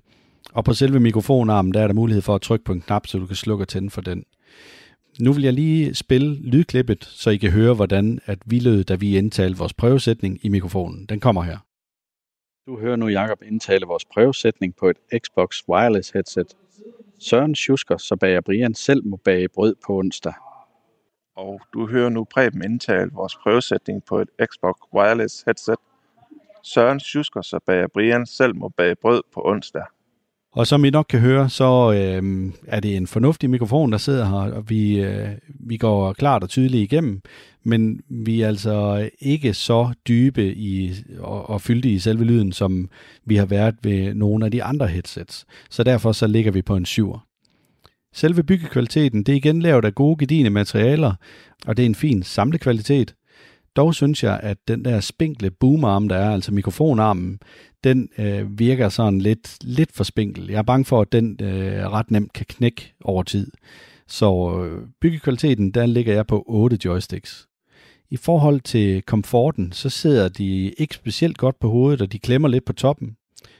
Og på selve mikrofonarmen, der er der mulighed for at trykke på en knap, så du kan slukke og tænde for den. Nu vil jeg lige spille lydklippet, så I kan høre, hvordan at vi lød, da vi indtalte vores prøvesætning i mikrofonen. Den kommer her. Du hører nu Jakob indtale vores prøvesætning på et Xbox Wireless headset. Søren Schusker, så bager Brian selv må bage brød på onsdag. Og du hører nu Preben indtale vores prøvesætning på et Xbox Wireless headset. Søren Schusker, så bager Brian selv må bage brød på onsdag. Og som I nok kan høre, så øh, er det en fornuftig mikrofon, der sidder her, og vi, øh, vi går klart og tydeligt igennem, men vi er altså ikke så dybe i, og, og fyldte i selve lyden, som vi har været ved nogle af de andre headsets. Så derfor så ligger vi på en 7'er. Selve byggekvaliteten, det er igen lavet af gode, gedigende materialer, og det er en fin samlekvalitet. Dog synes jeg, at den der spinkle boomarm, der er, altså mikrofonarmen, den øh, virker sådan lidt, lidt for spinkel. Jeg er bange for, at den øh, ret nemt kan knække over tid. Så øh, byggekvaliteten, der ligger jeg på 8 joysticks. I forhold til komforten, så sidder de ikke specielt godt på hovedet, og de klemmer lidt på toppen.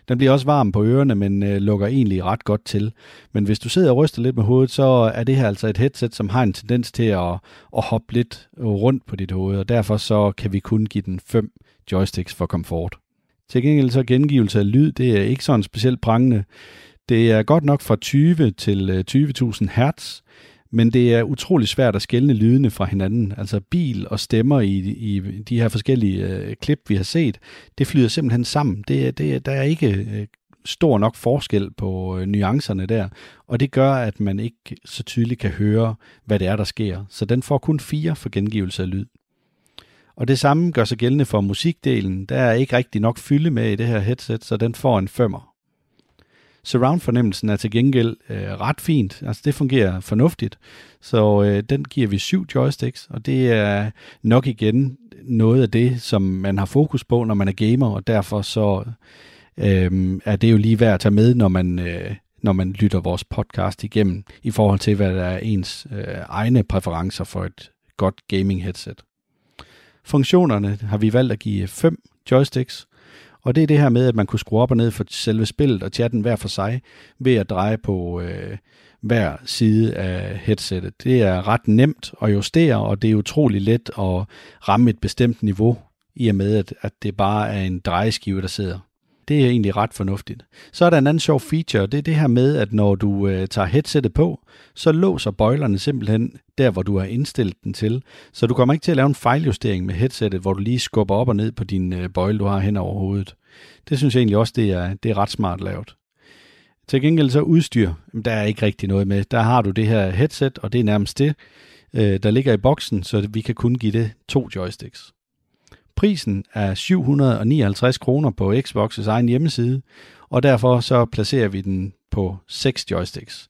Den bliver også varm på ørerne, men øh, lukker egentlig ret godt til. Men hvis du sidder og ryster lidt med hovedet, så er det her altså et headset, som har en tendens til at, at hoppe lidt rundt på dit hoved, og derfor så kan vi kun give den 5 joysticks for komfort. Til gengæld så gengivelse af lyd, det er ikke sådan specielt prangende. Det er godt nok fra 20 til øh, 20.000 hertz, men det er utrolig svært at skelne lydene fra hinanden. Altså bil og stemmer i, i de her forskellige øh, klip, vi har set, det flyder simpelthen sammen. Det, det, der er ikke øh, stor nok forskel på øh, nuancerne der, og det gør, at man ikke så tydeligt kan høre, hvad det er, der sker. Så den får kun fire for gengivelse af lyd. Og det samme gør sig gældende for musikdelen. Der er ikke rigtig nok fylde med i det her headset, så den får en femmer. Surround-fornemmelsen er til gengæld øh, ret fint. Altså det fungerer fornuftigt. Så øh, den giver vi syv joysticks, og det er nok igen noget af det, som man har fokus på, når man er gamer, og derfor så øh, er det jo lige værd at tage med, når man, øh, når man lytter vores podcast igennem, i forhold til, hvad der er ens øh, egne præferencer for et godt gaming headset. Funktionerne har vi valgt at give fem joysticks, og det er det her med, at man kunne skrue op og ned for selve spillet og chatten hver for sig, ved at dreje på øh, hver side af headsettet. Det er ret nemt at justere, og det er utrolig let at ramme et bestemt niveau, i og med, at, at det bare er en drejeskive, der sidder. Det er egentlig ret fornuftigt. Så er der en anden sjov feature, det er det her med, at når du øh, tager headsettet på, så låser bøjlerne simpelthen der, hvor du har indstillet den til. Så du kommer ikke til at lave en fejljustering med headsettet, hvor du lige skubber op og ned på din øh, bøjle, du har hen over hovedet. Det synes jeg egentlig også, det er, det er ret smart lavet. Til gengæld så udstyr, der er ikke rigtig noget med. Der har du det her headset, og det er nærmest det, øh, der ligger i boksen, så vi kan kun give det to joysticks. Prisen er 759 kroner på Xbox's egen hjemmeside, og derfor så placerer vi den på 6 joysticks.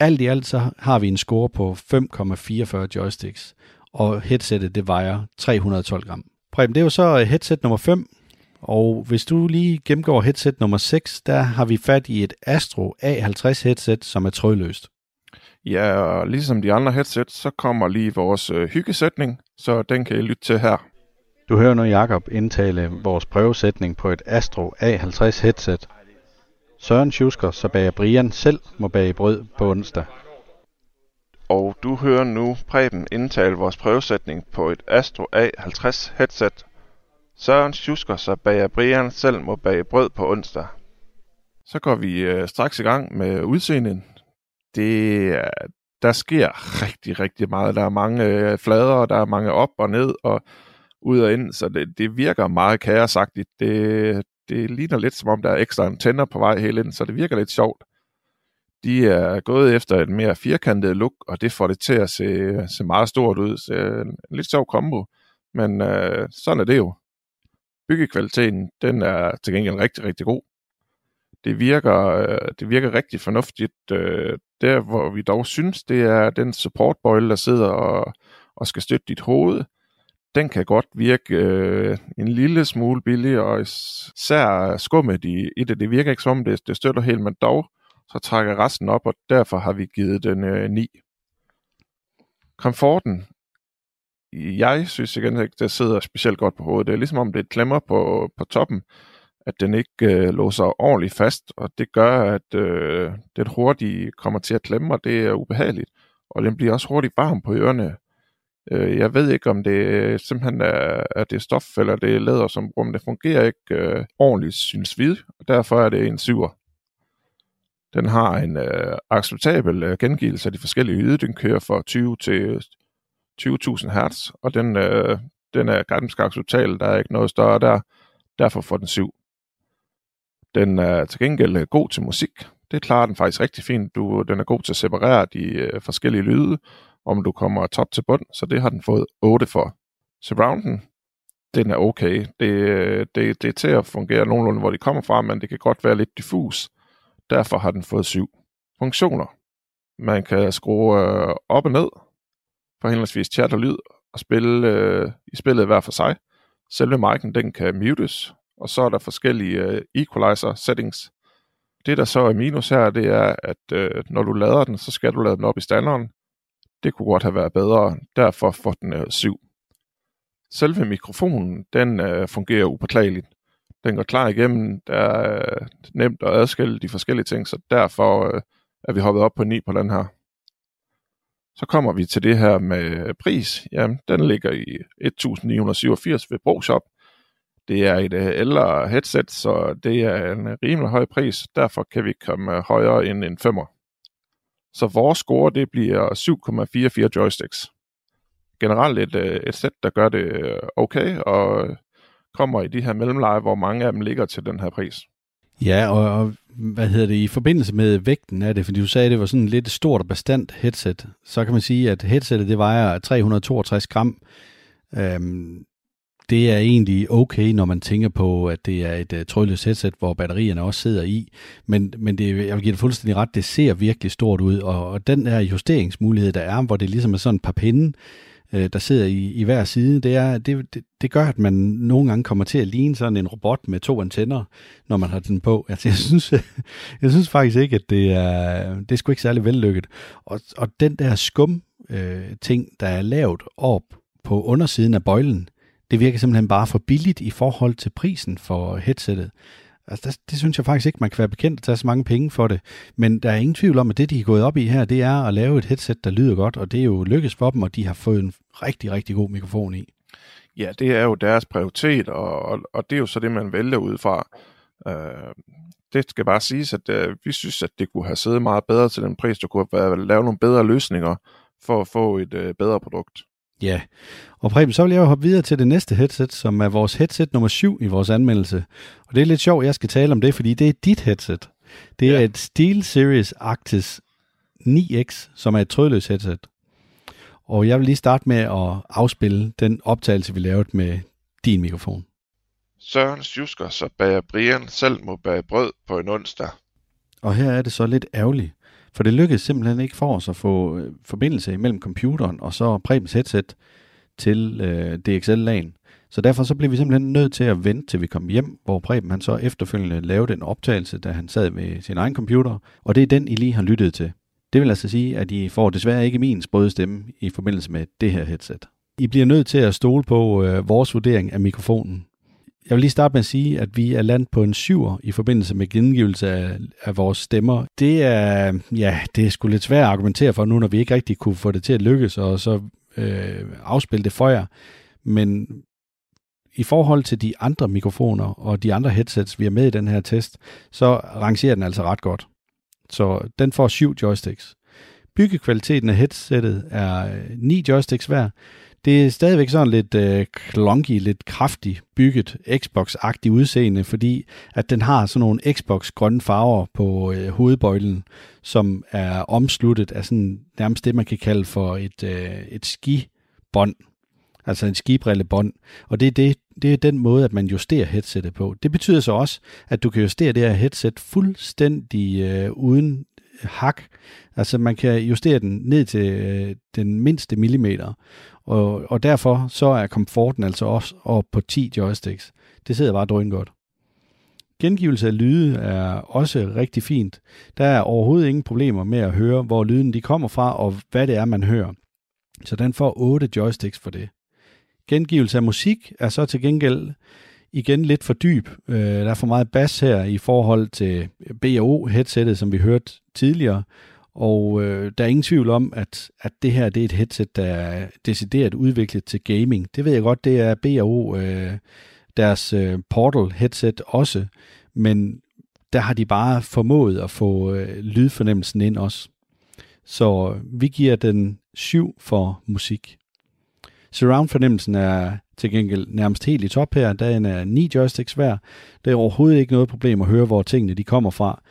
Alt i alt så har vi en score på 5,44 joysticks, og headsettet det vejer 312 gram. Preben, det er jo så øh, headset nummer 5, og hvis du lige gennemgår headset nummer 6, der har vi fat i et Astro A50 headset, som er trådløst. Ja, og ligesom de andre headset, så kommer lige vores øh, hyggesætning, så den kan I lytte til her. Du hører nu Jakob indtale vores prøvesætning på et Astro A50 headset. Søren Schusker, så bager Brian selv må bage brød på onsdag. Og du hører nu Preben indtale vores prøvesætning på et Astro A50 headset. Søren Schusker, så bager Brian selv må bage brød på onsdag. Så går vi øh, straks i gang med udseendet. Det, er- der sker rigtig, rigtig meget. Der er mange øh, flader, der er mange op og ned og ud og ind, så det, det virker meget kaosagtigt. Det, det ligner lidt som om, der er ekstra antenner på vej hele ind, så det virker lidt sjovt. De er gået efter et mere firkantet look, og det får det til at se, se meget stort ud. Så øh, en lidt sjov kombo, men øh, sådan er det jo. Byggekvaliteten, den er til gengæld rigtig, rigtig god. Det virker, øh, det virker rigtig fornuftigt. Øh, der, hvor vi dog synes, det er den supportbøjle, der sidder og, og skal støtte dit hoved. Den kan godt virke øh, en lille smule billig, og især skummet i, i det. Det virker ikke som om, det, det støtter helt, men dog så trækker resten op, og derfor har vi givet den øh, 9. Komforten, jeg synes igen ikke, det sidder specielt godt på hovedet. Det er ligesom om, det klemmer på, på toppen, at den ikke øh, låser ordentligt fast, og det gør, at øh, den hurtigt kommer til at klemme, og det er ubehageligt. Og den bliver også hurtigt varm på ørerne. Øh, jeg ved ikke, om det øh, simpelthen er, er det stof, eller det er læder, som rum. Det fungerer ikke øh, ordentligt, synes vi, og derfor er det en syver. Den har en øh, acceptabel øh, gengivelse af de forskellige yde. Den kører fra 20 til 20.000 hertz, og den, øh, den er ganske acceptabel. Der er ikke noget større der. Derfor får den 7. Den er til gengæld øh, god til musik. Det klarer den faktisk rigtig fint. Du, den er god til at separere de øh, forskellige lyde, om du kommer top til bund, så det har den fået 8 for. Surrounden, den er okay. Det, øh, det, det er til at fungere nogenlunde, hvor de kommer fra, men det kan godt være lidt diffus. Derfor har den fået 7. Funktioner. Man kan skrue øh, op og ned for henholdsvis chat og lyd, og spille øh, i spillet hver for sig. Selve mic'en, den kan mutes, og så er der forskellige øh, equalizer settings. Det, der så er minus her, det er, at øh, når du lader den, så skal du lade den op i standeren. Det kunne godt have været bedre, derfor får den øh, 7. Selve mikrofonen, den øh, fungerer upåklageligt. Den går klar igennem, der er øh, nemt at adskille de forskellige ting, så derfor øh, er vi hoppet op på 9 på den her. Så kommer vi til det her med pris. Jamen, den ligger i 1987 ved Broshop. Det er et øh, ældre headset, så det er en øh, rimelig høj pris. Derfor kan vi komme øh, højere end en 5'er. Så vores score, det bliver 7,44 joysticks. Generelt et, et sæt, der gør det okay, og kommer i de her mellemleje, hvor mange af dem ligger til den her pris. Ja, og, og hvad hedder det, i forbindelse med vægten af det, fordi du sagde, at det var sådan et lidt stort og bestandt headset, så kan man sige, at headsetet det vejer 362 gram. Øhm, det er egentlig okay, når man tænker på, at det er et uh, trådløst headset, hvor batterierne også sidder i. Men, men det, jeg vil give det fuldstændig ret, det ser virkelig stort ud, og, og den her justeringsmulighed, der er, hvor det ligesom er sådan et par pinde, øh, der sidder i, i hver side, det, er, det, det, det gør, at man nogle gange kommer til at ligne sådan en robot med to antenner, når man har den på. Altså, jeg synes, [LAUGHS] jeg synes faktisk ikke, at det er, det er sgu ikke særlig vellykket. Og, og den der skum øh, ting, der er lavet op på undersiden af bøjlen, det virker simpelthen bare for billigt i forhold til prisen for headsettet. Altså, det, det synes jeg faktisk ikke, man kan være bekendt at tage så mange penge for det. Men der er ingen tvivl om, at det, de er gået op i her, det er at lave et headset, der lyder godt, og det er jo lykkes for dem, og de har fået en rigtig, rigtig god mikrofon i. Ja, det er jo deres prioritet, og, og, og det er jo så det, man vælger ud fra. Øh, det skal bare siges, at øh, vi synes, at det kunne have siddet meget bedre til den pris. der kunne have lavet nogle bedre løsninger for at få et øh, bedre produkt. Ja, og Preben, så vil jeg jo hoppe videre til det næste headset, som er vores headset nummer 7 i vores anmeldelse. Og det er lidt sjovt, jeg skal tale om det, fordi det er dit headset. Det er Ja. et SteelSeries Arctis 9X, som er et trådløst headset. Og jeg vil lige starte med at afspille den optagelse, vi lavede med din mikrofon. Søren Sjusker, så bager Brian selv må bage brød på en onsdag. Og her er det så lidt ærgerligt, for det lykkedes simpelthen ikke for os at få øh, forbindelse mellem computeren og så Prebens headset til øh, DXL-lagen. Så derfor så blev vi simpelthen nødt til at vente til vi kom hjem, hvor Preben han så efterfølgende lavede en optagelse, da han sad med sin egen computer, og det er den, I lige har lyttet til. Det vil altså sige, at I får desværre ikke min sprøde stemme i forbindelse med det her headset. I bliver nødt til at stole på øh, vores vurdering af mikrofonen. Jeg vil lige starte med at sige, at vi er landet på en syver i forbindelse med gengivelse af, af vores stemmer. Det er, ja, det er sgu lidt svært at argumentere for nu, når vi ikke rigtig kunne få det til at lykkes, og så øh, afspille det for jer. Men i forhold til de andre mikrofoner og de andre headsets, vi har med i den her test, så rangerer den altså ret godt. Så den får syv joysticks. Byggekvaliteten af headsettet er øh, ni joysticks hver. Det er stadigvæk sådan lidt øh, klonky, lidt kraftig bygget Xbox-agtig udseende, fordi at den har sådan nogle Xbox-grønne farver på øh, hovedbøjlen, som er omsluttet af sådan nærmest det, man kan kalde for et, øh, et skibånd, altså en skibrillebånd. Og det er, det, det er den måde, at man justerer headsettet på. Det betyder så også, at du kan justere det her headset fuldstændig øh, uden øh, hak. Altså man kan justere den ned til øh, den mindste millimeter. Og, og derfor så er komforten altså også op på 10 joysticks. Det sidder bare drøn godt. Gengivelse af lyde er også rigtig fint. Der er overhovedet ingen problemer med at høre, hvor lyden de kommer fra, og hvad det er, man hører. Så den får 8 joysticks for det. Gengivelse af musik er så til gengæld igen lidt for dyb. Øh, der er for meget bas her i forhold til B&O-headsettet, som vi hørte tidligere. Og øh, der er ingen tvivl om, at, at det her det er et headset, der er decideret udviklet til gaming. Det ved jeg godt, det er B&O, øh, deres øh, Portal headset også, men der har de bare formået at få øh, lydfornemmelsen ind også. Så øh, vi giver den 7 for musik. Surround-fornemmelsen er til gengæld nærmest helt i top her. Der er 9 øh, joysticks hver. Det er overhovedet ikke noget problem at høre, hvor tingene de kommer fra.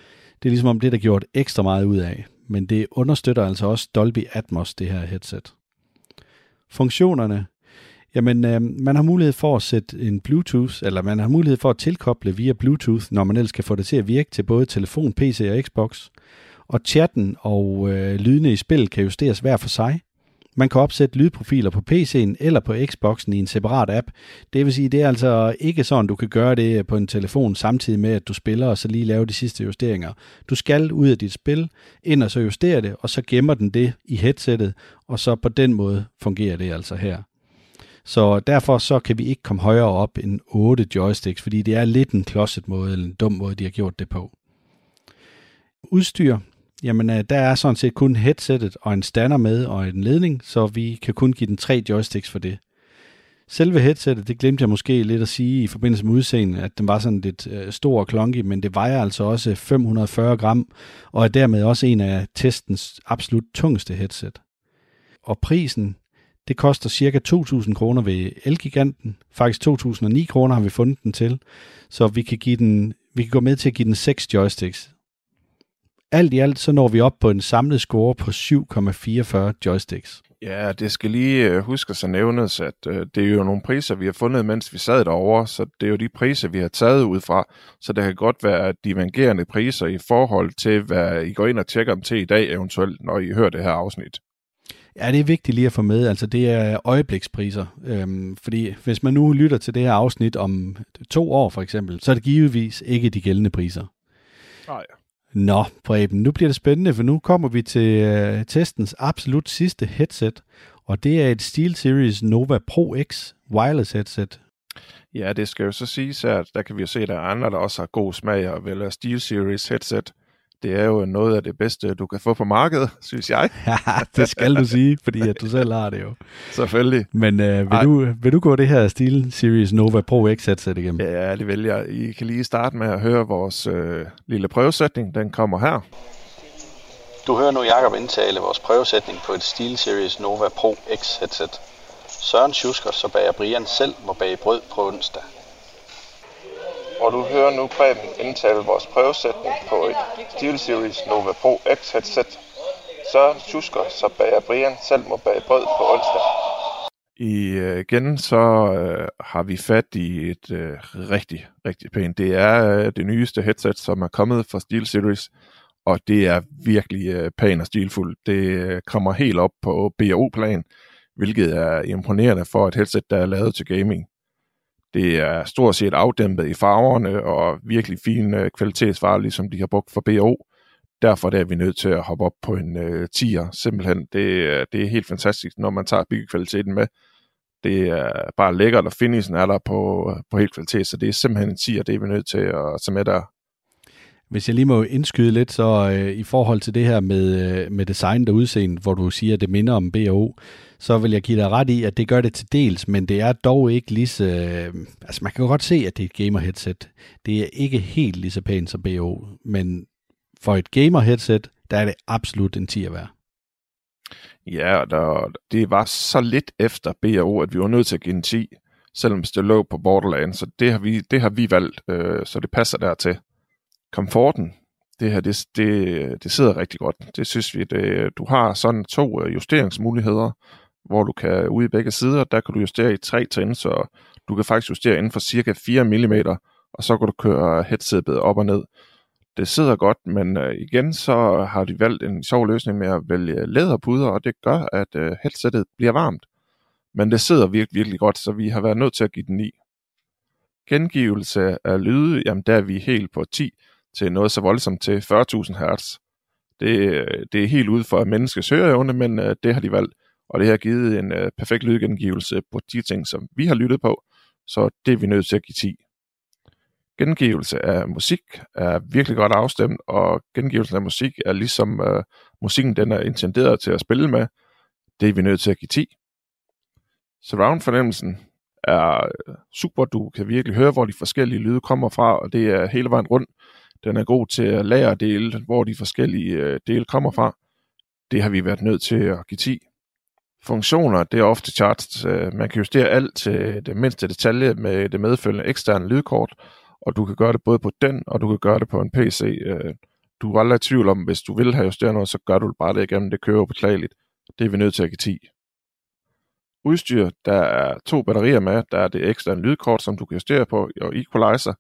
Det er ligesom om det, der gjort ekstra meget ud af. Men det understøtter altså også Dolby Atmos, det her headset. Funktionerne. Jamen, øh, man har mulighed for at sætte en Bluetooth, eller man har mulighed for at tilkoble via Bluetooth, når man ellers kan få det til at virke til både telefon, PC og Xbox. Og chatten og øh, lydene i spil kan justeres hver for sig. Man kan opsætte lydprofiler på PC'en eller på Xboxen i en separat app. Det vil sige, det er altså ikke sådan, du kan gøre det på en telefon samtidig med, at du spiller og så lige lave de sidste justeringer. Du skal ud af dit spil, ind og så justere det, og så gemmer den det i headsettet, og så på den måde fungerer det altså her. Så derfor så kan vi ikke komme højere op end 8 joysticks, fordi det er lidt en klodset måde, eller en dum måde, de har gjort det på. Udstyr, jamen øh, der er sådan set kun headsettet og en stander med og en ledning, så vi kan kun give den tre joysticks for det. Selve headsettet, det glemte jeg måske lidt at sige i forbindelse med udseendet, at den var sådan lidt øh, stor og klonky, men det vejer altså også 540 gram, og er dermed også en af testens absolut tungeste headset. Og prisen, det koster cirka 2.000 kroner ved Elgiganten. Faktisk 2.009 kroner har vi fundet den til, så vi kan, give den, vi kan gå med til at give den 6 joysticks. Alt i alt så når vi op på en samlet score på 7,44 joysticks. Ja, det skal lige øh, huske at nævnes, at øh, det er jo nogle priser, vi har fundet, mens vi sad derovre, så det er jo de priser, vi har taget ud fra. Så det kan godt være divergerende priser i forhold til, hvad I går ind og tjekker dem til i dag eventuelt, når I hører det her afsnit. Ja, det er vigtigt lige at få med. Altså, det er øjeblikspriser. Øhm, fordi hvis man nu lytter til det her afsnit om to år for eksempel, så er det givetvis ikke de gældende priser. Nej. Nå, Preben, nu bliver det spændende, for nu kommer vi til øh, testens absolut sidste headset, og det er et SteelSeries Nova Pro X wireless headset. Ja, det skal jo så siges, at der kan vi jo se, at der er andre, der også har god smag og vælger SteelSeries headset. Det er jo noget af det bedste, du kan få på markedet, [LAUGHS] synes jeg. [LAUGHS] Ja, det skal du sige, fordi at du selv har det jo. Selvfølgelig. Men øh, vil, Ej. du, vil du gå det her SteelSeries Nova Pro X headset igennem? Ja, det vælger. I kan lige starte med at høre vores øh, lille prøvesætning. Den kommer her. Du hører nu Jakob indtale vores prøvesætning på et SteelSeries Nova Pro X headset. Søren Schusker, så bager Brian selv må bage brød på onsdag. Og du hører nu Preben indtale vores prøvesætning på et SteelSeries Nova Pro X headset. Søren Schusker, så bager Brian selv må bage brød på onsdag. I, øh, igen så øh, har vi fat i et øh, rigtig, rigtig pænt. Det er øh, det nyeste headset, som er kommet fra SteelSeries, og det er virkelig øh, pænt og stilfuldt. Det øh, kommer helt op på BO-plan, hvilket er imponerende for et headset, der er lavet til gaming. Det er stort set afdæmpet i farverne og virkelig fine øh, kvalitetsvarer, ligesom de har brugt for BO. Derfor der er vi nødt til at hoppe op på en øh, 10'er. Simpelthen, det, øh, det er helt fantastisk, når man tager byggekvaliteten med. Det er bare lækkert, og finishen er der på, øh, på helt kvalitet, så det er simpelthen en 10'er, det er vi nødt til at tage med der. Hvis jeg lige må indskyde lidt, så øh, i forhold til det her med, øh, med design og udseende, hvor du siger, at det minder om BO, så vil jeg give dig ret i, at det gør det til dels, men det er dog ikke lige så... Øh, altså man kan godt se, at det er et gamer-headset. Det er ikke helt lige så pænt som BO, men for et gamer-headset, der er det absolut en 10 at være. Ja, og der, det var så lidt efter BO, at vi var nødt til at give en 10, selvom det lå på Borderlands, så det har vi, det har vi valgt, øh, så det passer dertil. Komforten, det her, det, det, det sidder rigtig godt. Det synes vi, det, du har sådan to øh, justeringsmuligheder, hvor du kan ude i begge sider, der kan du justere i tre trin, så du kan faktisk justere inden for cirka 4 mm, og så kan du køre headsetet op og ned. Det sidder godt, men øh, igen så har de valgt en sjov løsning med at vælge læderpuder, og det gør, at øh, headsetet bliver varmt. Men det sidder virkelig, virkelig godt, så vi har været nødt til at give den i. Gengivelse af lyde, jamen der er vi helt på 10 til noget så voldsomt til 40.000 Hz. Det, det er helt ude for menneskets høreevne, men øh, det har de valgt, og det har givet en øh, perfekt lydgengivelse på de ting, som vi har lyttet på, så det er vi nødt til at give 10 gengivelse af musik er virkelig godt afstemt, og gengivelsen af musik er ligesom øh, musikken, den er intenderet til at spille med. Det er vi nødt til at give 10. Surround-fornemmelsen er øh, super. Du kan virkelig høre, hvor de forskellige lyde kommer fra, og det er hele vejen rundt. Den er god til at lære at dele, hvor de forskellige øh, dele kommer fra. Det har vi været nødt til at give 10. Funktioner, det er ofte charts. Øh, man kan justere alt til det mindste detalje med det medfølgende eksterne lydkort, og du kan gøre det både på den, og du kan gøre det på en PC. Øh, du er aldrig i tvivl om, hvis du vil have justeret noget, så gør du bare det igennem. Det kører beklageligt. Det er vi nødt til at give 10. Udstyr, der er to batterier med. Der er det eksterne lydkort, som du kan justere på, og equalizer,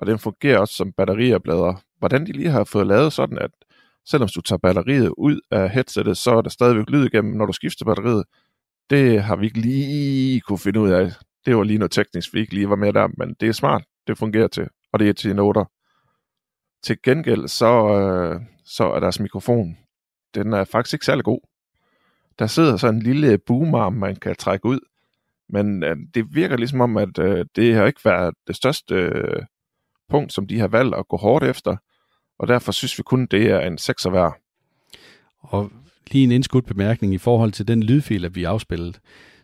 og den fungerer også som batterieblader. Hvordan de lige har fået lavet sådan, at selvom du tager batteriet ud af headsettet, så er der stadigvæk lyd igennem, når du skifter batteriet. Det har vi ikke lige kunne finde ud af. Det var lige noget teknisk, vi ikke lige var med der, men det er smart. Det fungerer til, og det er til noter. Til gengæld, så, øh, så er deres mikrofon, den er faktisk ikke særlig god. Der sidder så en lille boomarm, man kan trække ud, men øh, det virker ligesom om, at øh, det har ikke været det største øh, punkt, som de har valgt at gå hårdt efter, og derfor synes vi kun, det er en sekser værd. Og lige en indskudt bemærkning i forhold til den lydfil, at vi afspillet,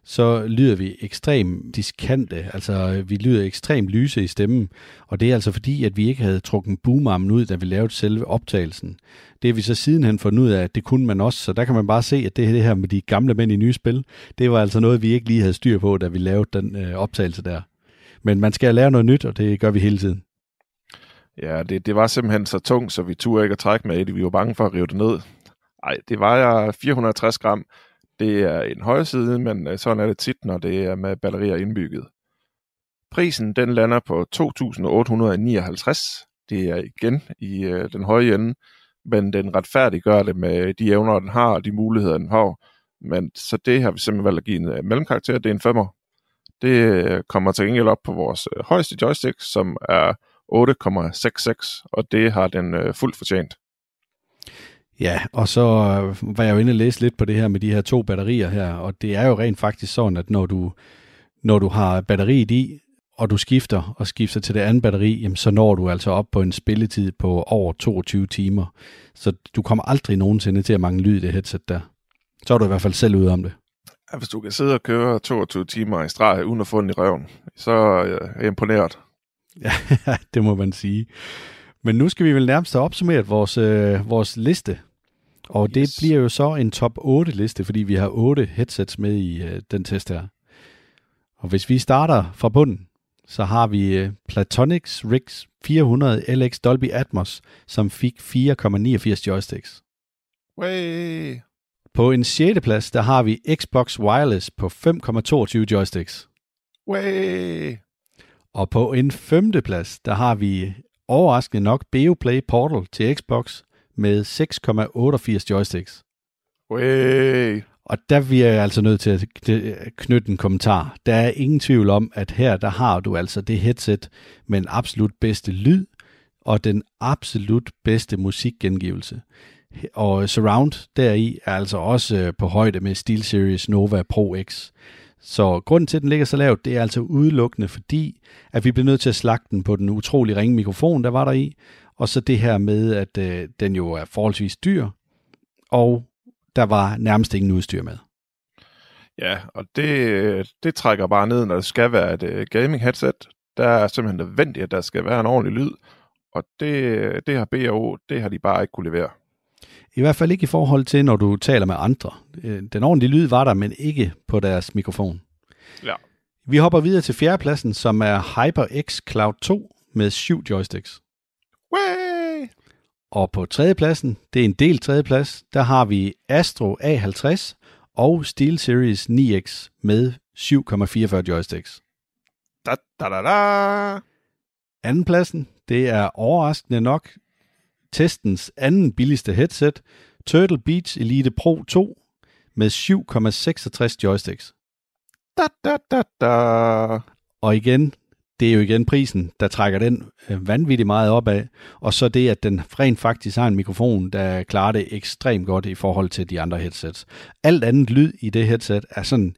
så lyder vi ekstremt diskante, altså vi lyder ekstremt lyse i stemmen, og det er altså fordi, at vi ikke havde trukket boomarmen ud, da vi lavede selve optagelsen. Det har vi så sidenhen fundet ud af, at det kunne man også, så der kan man bare se, at det, det her med de gamle mænd i nye spil, det var altså noget, vi ikke lige havde styr på, da vi lavede den øh, optagelse der. Men man skal lære noget nyt, og det gør vi hele tiden. Ja, det, det var simpelthen så tungt, så vi turde ikke at trække med det. Vi var bange for at rive det ned. Nej, det vejer 460 gram. Det er en høj side, men øh, sådan er det tit, når det er med batterier indbygget. Prisen den lander på 2.859. Det er igen i øh, den høje ende, men den retfærdiggør det med de evner, den har, og de muligheder, den har. Men så det har vi simpelthen valgt at give en øh, mellemkarakter. Det er en femmer. Det øh, kommer til gengæld op på vores øh, højeste joystick, som er 8,66, og det har den øh, fuldt fortjent. Ja, og så øh, var jeg jo inde og læse lidt på det her med de her to batterier her, og det er jo rent faktisk sådan, at når du, når du har batteriet i, og du skifter og skifter til det andet batteri, jamen så når du altså op på en spilletid på over 22 timer. Så du kommer aldrig nogensinde til at mangle lyd i det headset der. Så er du i hvert fald selv ude om det. Ja, hvis du kan sidde og køre 22 timer i streg uden at få den i røven, så er jeg imponeret. Ja, [LAUGHS] det må man sige. Men nu skal vi vel nærmest have opsummeret vores, øh, vores liste. Og det Yes. bliver jo så en top 8 liste, fordi vi har 8 headsets med i øh, den test her. Og hvis vi starter fra bunden, så har vi øh, Platonix Rix 400 LX Dolby Atmos, som fik 4,89 joysticks. Way. På en 6. plads, der har vi Xbox Wireless på 5,22 joysticks. Way. Og på en 5. plads, der har vi overraskende nok Beoplay Portal til Xbox med 6,88 joysticks. Way. Og der bliver jeg altså nødt til at kny- knytte en kommentar. Der er ingen tvivl om, at her der har du altså det headset med den absolut bedste lyd og den absolut bedste musikgengivelse. Og Surround deri er altså også på højde med SteelSeries Nova Pro X. Så grunden til, at den ligger så lavt, det er altså udelukkende fordi, at vi blev nødt til at slagte den på den utrolig ringe mikrofon, der var der i, og så det her med, at øh, den jo er forholdsvis dyr, og der var nærmest ingen udstyr med. Ja, og det, det trækker bare ned, når det skal være et øh, gaming headset. Der er simpelthen nødvendigt, at der skal være en ordentlig lyd, og det, det har B&O, det har de bare ikke kunne levere. I hvert fald ikke i forhold til, når du taler med andre. Øh, Den ordentlige lyd var der, men ikke på deres mikrofon. Ja. Vi hopper videre til fjerdepladsen, som er HyperX Cloud 2 med syv joysticks. Way! Og på tredjepladsen, det er en del tredjeplads, der har vi Astro A50 og SteelSeries 9X med 7,44 joysticks. Da, da, da, da. Andenpladsen, det er overraskende nok testens anden billigste headset, Turtle Beach Elite Pro 2 med 7,66 joysticks. Da, da, da, da. Og igen, det er jo igen prisen, der trækker den øh, vanvittigt meget opad. Og så det, at den rent faktisk har en mikrofon, der klarer det ekstremt godt i forhold til de andre headsets. Alt andet lyd i det headset er sådan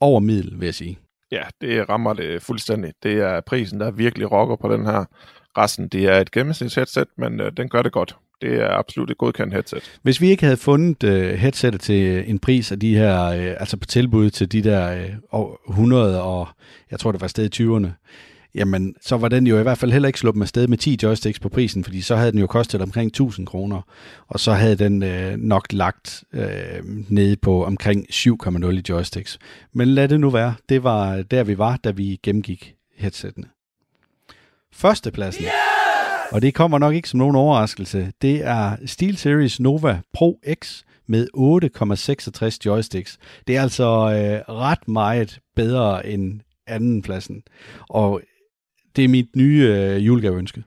over middel, vil jeg sige. Ja, det rammer det fuldstændig. Det er prisen, der virkelig rocker på den her. Resten, det er et gennemsnitsheadset, men øh, den gør det godt. Det er absolut et godkendt headset. Hvis vi ikke havde fundet øh, headsetet til en pris af de her, øh, altså på tilbud til de der øh, 100 og jeg tror det var sted i 20'erne, jamen så var den jo i hvert fald heller ikke sluppet med sted med 10 joysticks på prisen, fordi så havde den jo kostet omkring 1000 kroner, og så havde den øh, nok lagt øh, nede på omkring 7,0 i joysticks. Men lad det nu være. Det var øh, der vi var, da vi gennemgik headsettene. Førstepladsen. Yeah! Og det kommer nok ikke som nogen overraskelse. Det er SteelSeries Nova Pro X med 8,66 joysticks. Det er altså øh, ret meget bedre end andenpladsen. Og det er mit nye øh, julegaveønske.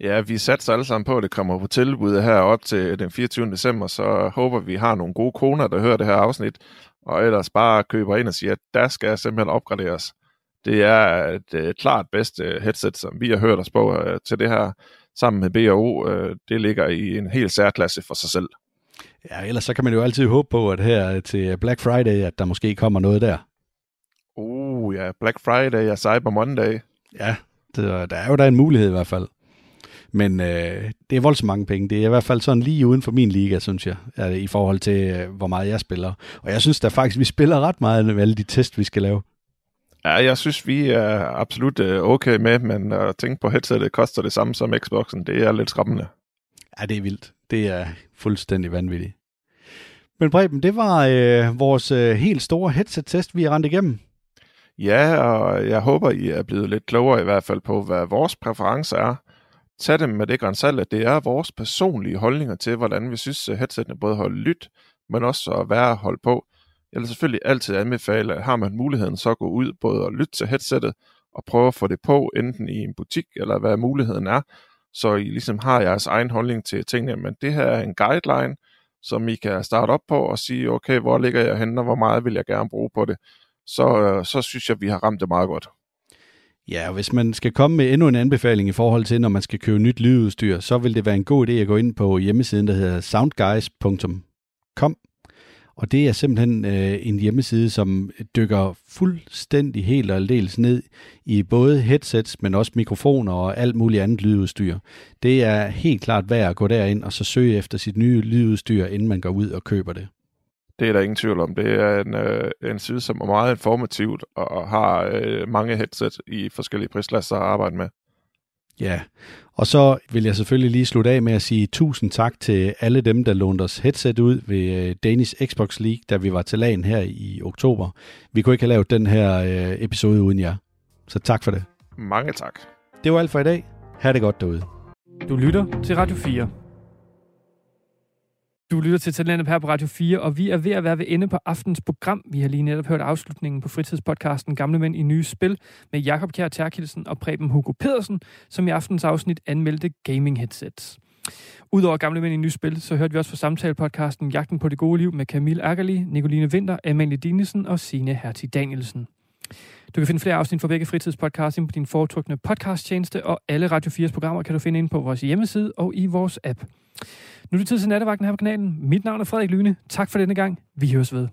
Ja, vi satser alle sammen på, at det kommer på tilbud her op til den 24. december, så håber vi har nogle gode koner, der hører det her afsnit, og ellers bare køber ind og siger, at der skal simpelthen opgraderes. Det er et øh, klart bedste headset, som vi har hørt os på øh, til det her, sammen med B&O. Øh, det ligger i en helt særklasse for sig selv. Ja, ellers så kan man jo altid håbe på, at her til Black Friday, at der måske kommer noget der. Uh, ja, Black Friday og Cyber Monday. Ja, det, der er jo der en mulighed i hvert fald. Men øh, det er voldsomt mange penge. Det er i hvert fald sådan lige uden for min liga, synes jeg, det, i forhold til, øh, hvor meget jeg spiller. Og jeg synes da faktisk, vi spiller ret meget med alle de test, vi skal lave. Ja, jeg synes, vi er absolut øh, okay med, men at tænke på headsetet koster det samme som Xboxen. Det er lidt skræmmende. Ja, det er vildt. Det er fuldstændig vanvittigt. Men Preben, det var øh, vores øh, helt store headset-test, vi har rendt igennem. Ja, og jeg håber, I er blevet lidt klogere i hvert fald på, hvad vores præferencer er. Tag dem med det grænsal, at det er vores personlige holdninger til, hvordan vi synes, at headsetene både holder lyt, men også at være at holde på. Jeg vil selvfølgelig altid anbefale, at har man muligheden, så gå ud både og lytte til headsettet, og prøve at få det på, enten i en butik, eller hvad muligheden er, så I ligesom har jeres egen holdning til tingene. Men det her er en guideline, som I kan starte op på og sige, okay, hvor ligger jeg henne, og hvor meget vil jeg gerne bruge på det. Så, øh, så synes jeg, vi har ramt det meget godt. Ja, og hvis man skal komme med endnu en anbefaling i forhold til, når man skal købe nyt lydudstyr, så vil det være en god idé at gå ind på hjemmesiden, der hedder soundguys.com. Og det er simpelthen øh, en hjemmeside, som dykker fuldstændig helt og aldeles ned i både headsets, men også mikrofoner og alt muligt andet lydudstyr. Det er helt klart værd at gå derind og så søge efter sit nye lydudstyr, inden man går ud og køber det. Det er der ingen tvivl om. Det er en, øh, en side, som er meget informativt og har øh, mange headset i forskellige prisklasser at arbejde med. Ja, og så vil jeg selvfølgelig lige slutte af med at sige tusind tak til alle dem, der lånte os headset ud ved øh, Danish Xbox League, da vi var til lagen her i oktober. Vi kunne ikke have lavet den her øh, episode uden jer. Så tak for det. Mange tak. Det var alt for i dag. Ha' det godt derude. Du lytter til Radio 4. Du lytter til Talentet her på Radio 4, og vi er ved at være ved ende på aftens program. Vi har lige netop hørt afslutningen på fritidspodcasten Gamle Mænd i Nye Spil med Jakob Kjær Terkelsen og Preben Hugo Pedersen, som i aftens afsnit anmeldte gaming headsets. Udover Gamle Mænd i Nye Spil, så hørte vi også fra samtale-podcasten Jagten på det gode liv med Camille Ackerli, Nicoline Vinter, Amalie Dinesen og Signe Hertig Danielsen. Du kan finde flere afsnit fra begge fritidspodcasting på din foretrukne podcasttjeneste, og alle Radio 4's programmer kan du finde inde på vores hjemmeside og i vores app. Nu er det tid til nattevagten her på kanalen. Mit navn er Frederik Lyne. Tak for denne gang. Vi høres ved.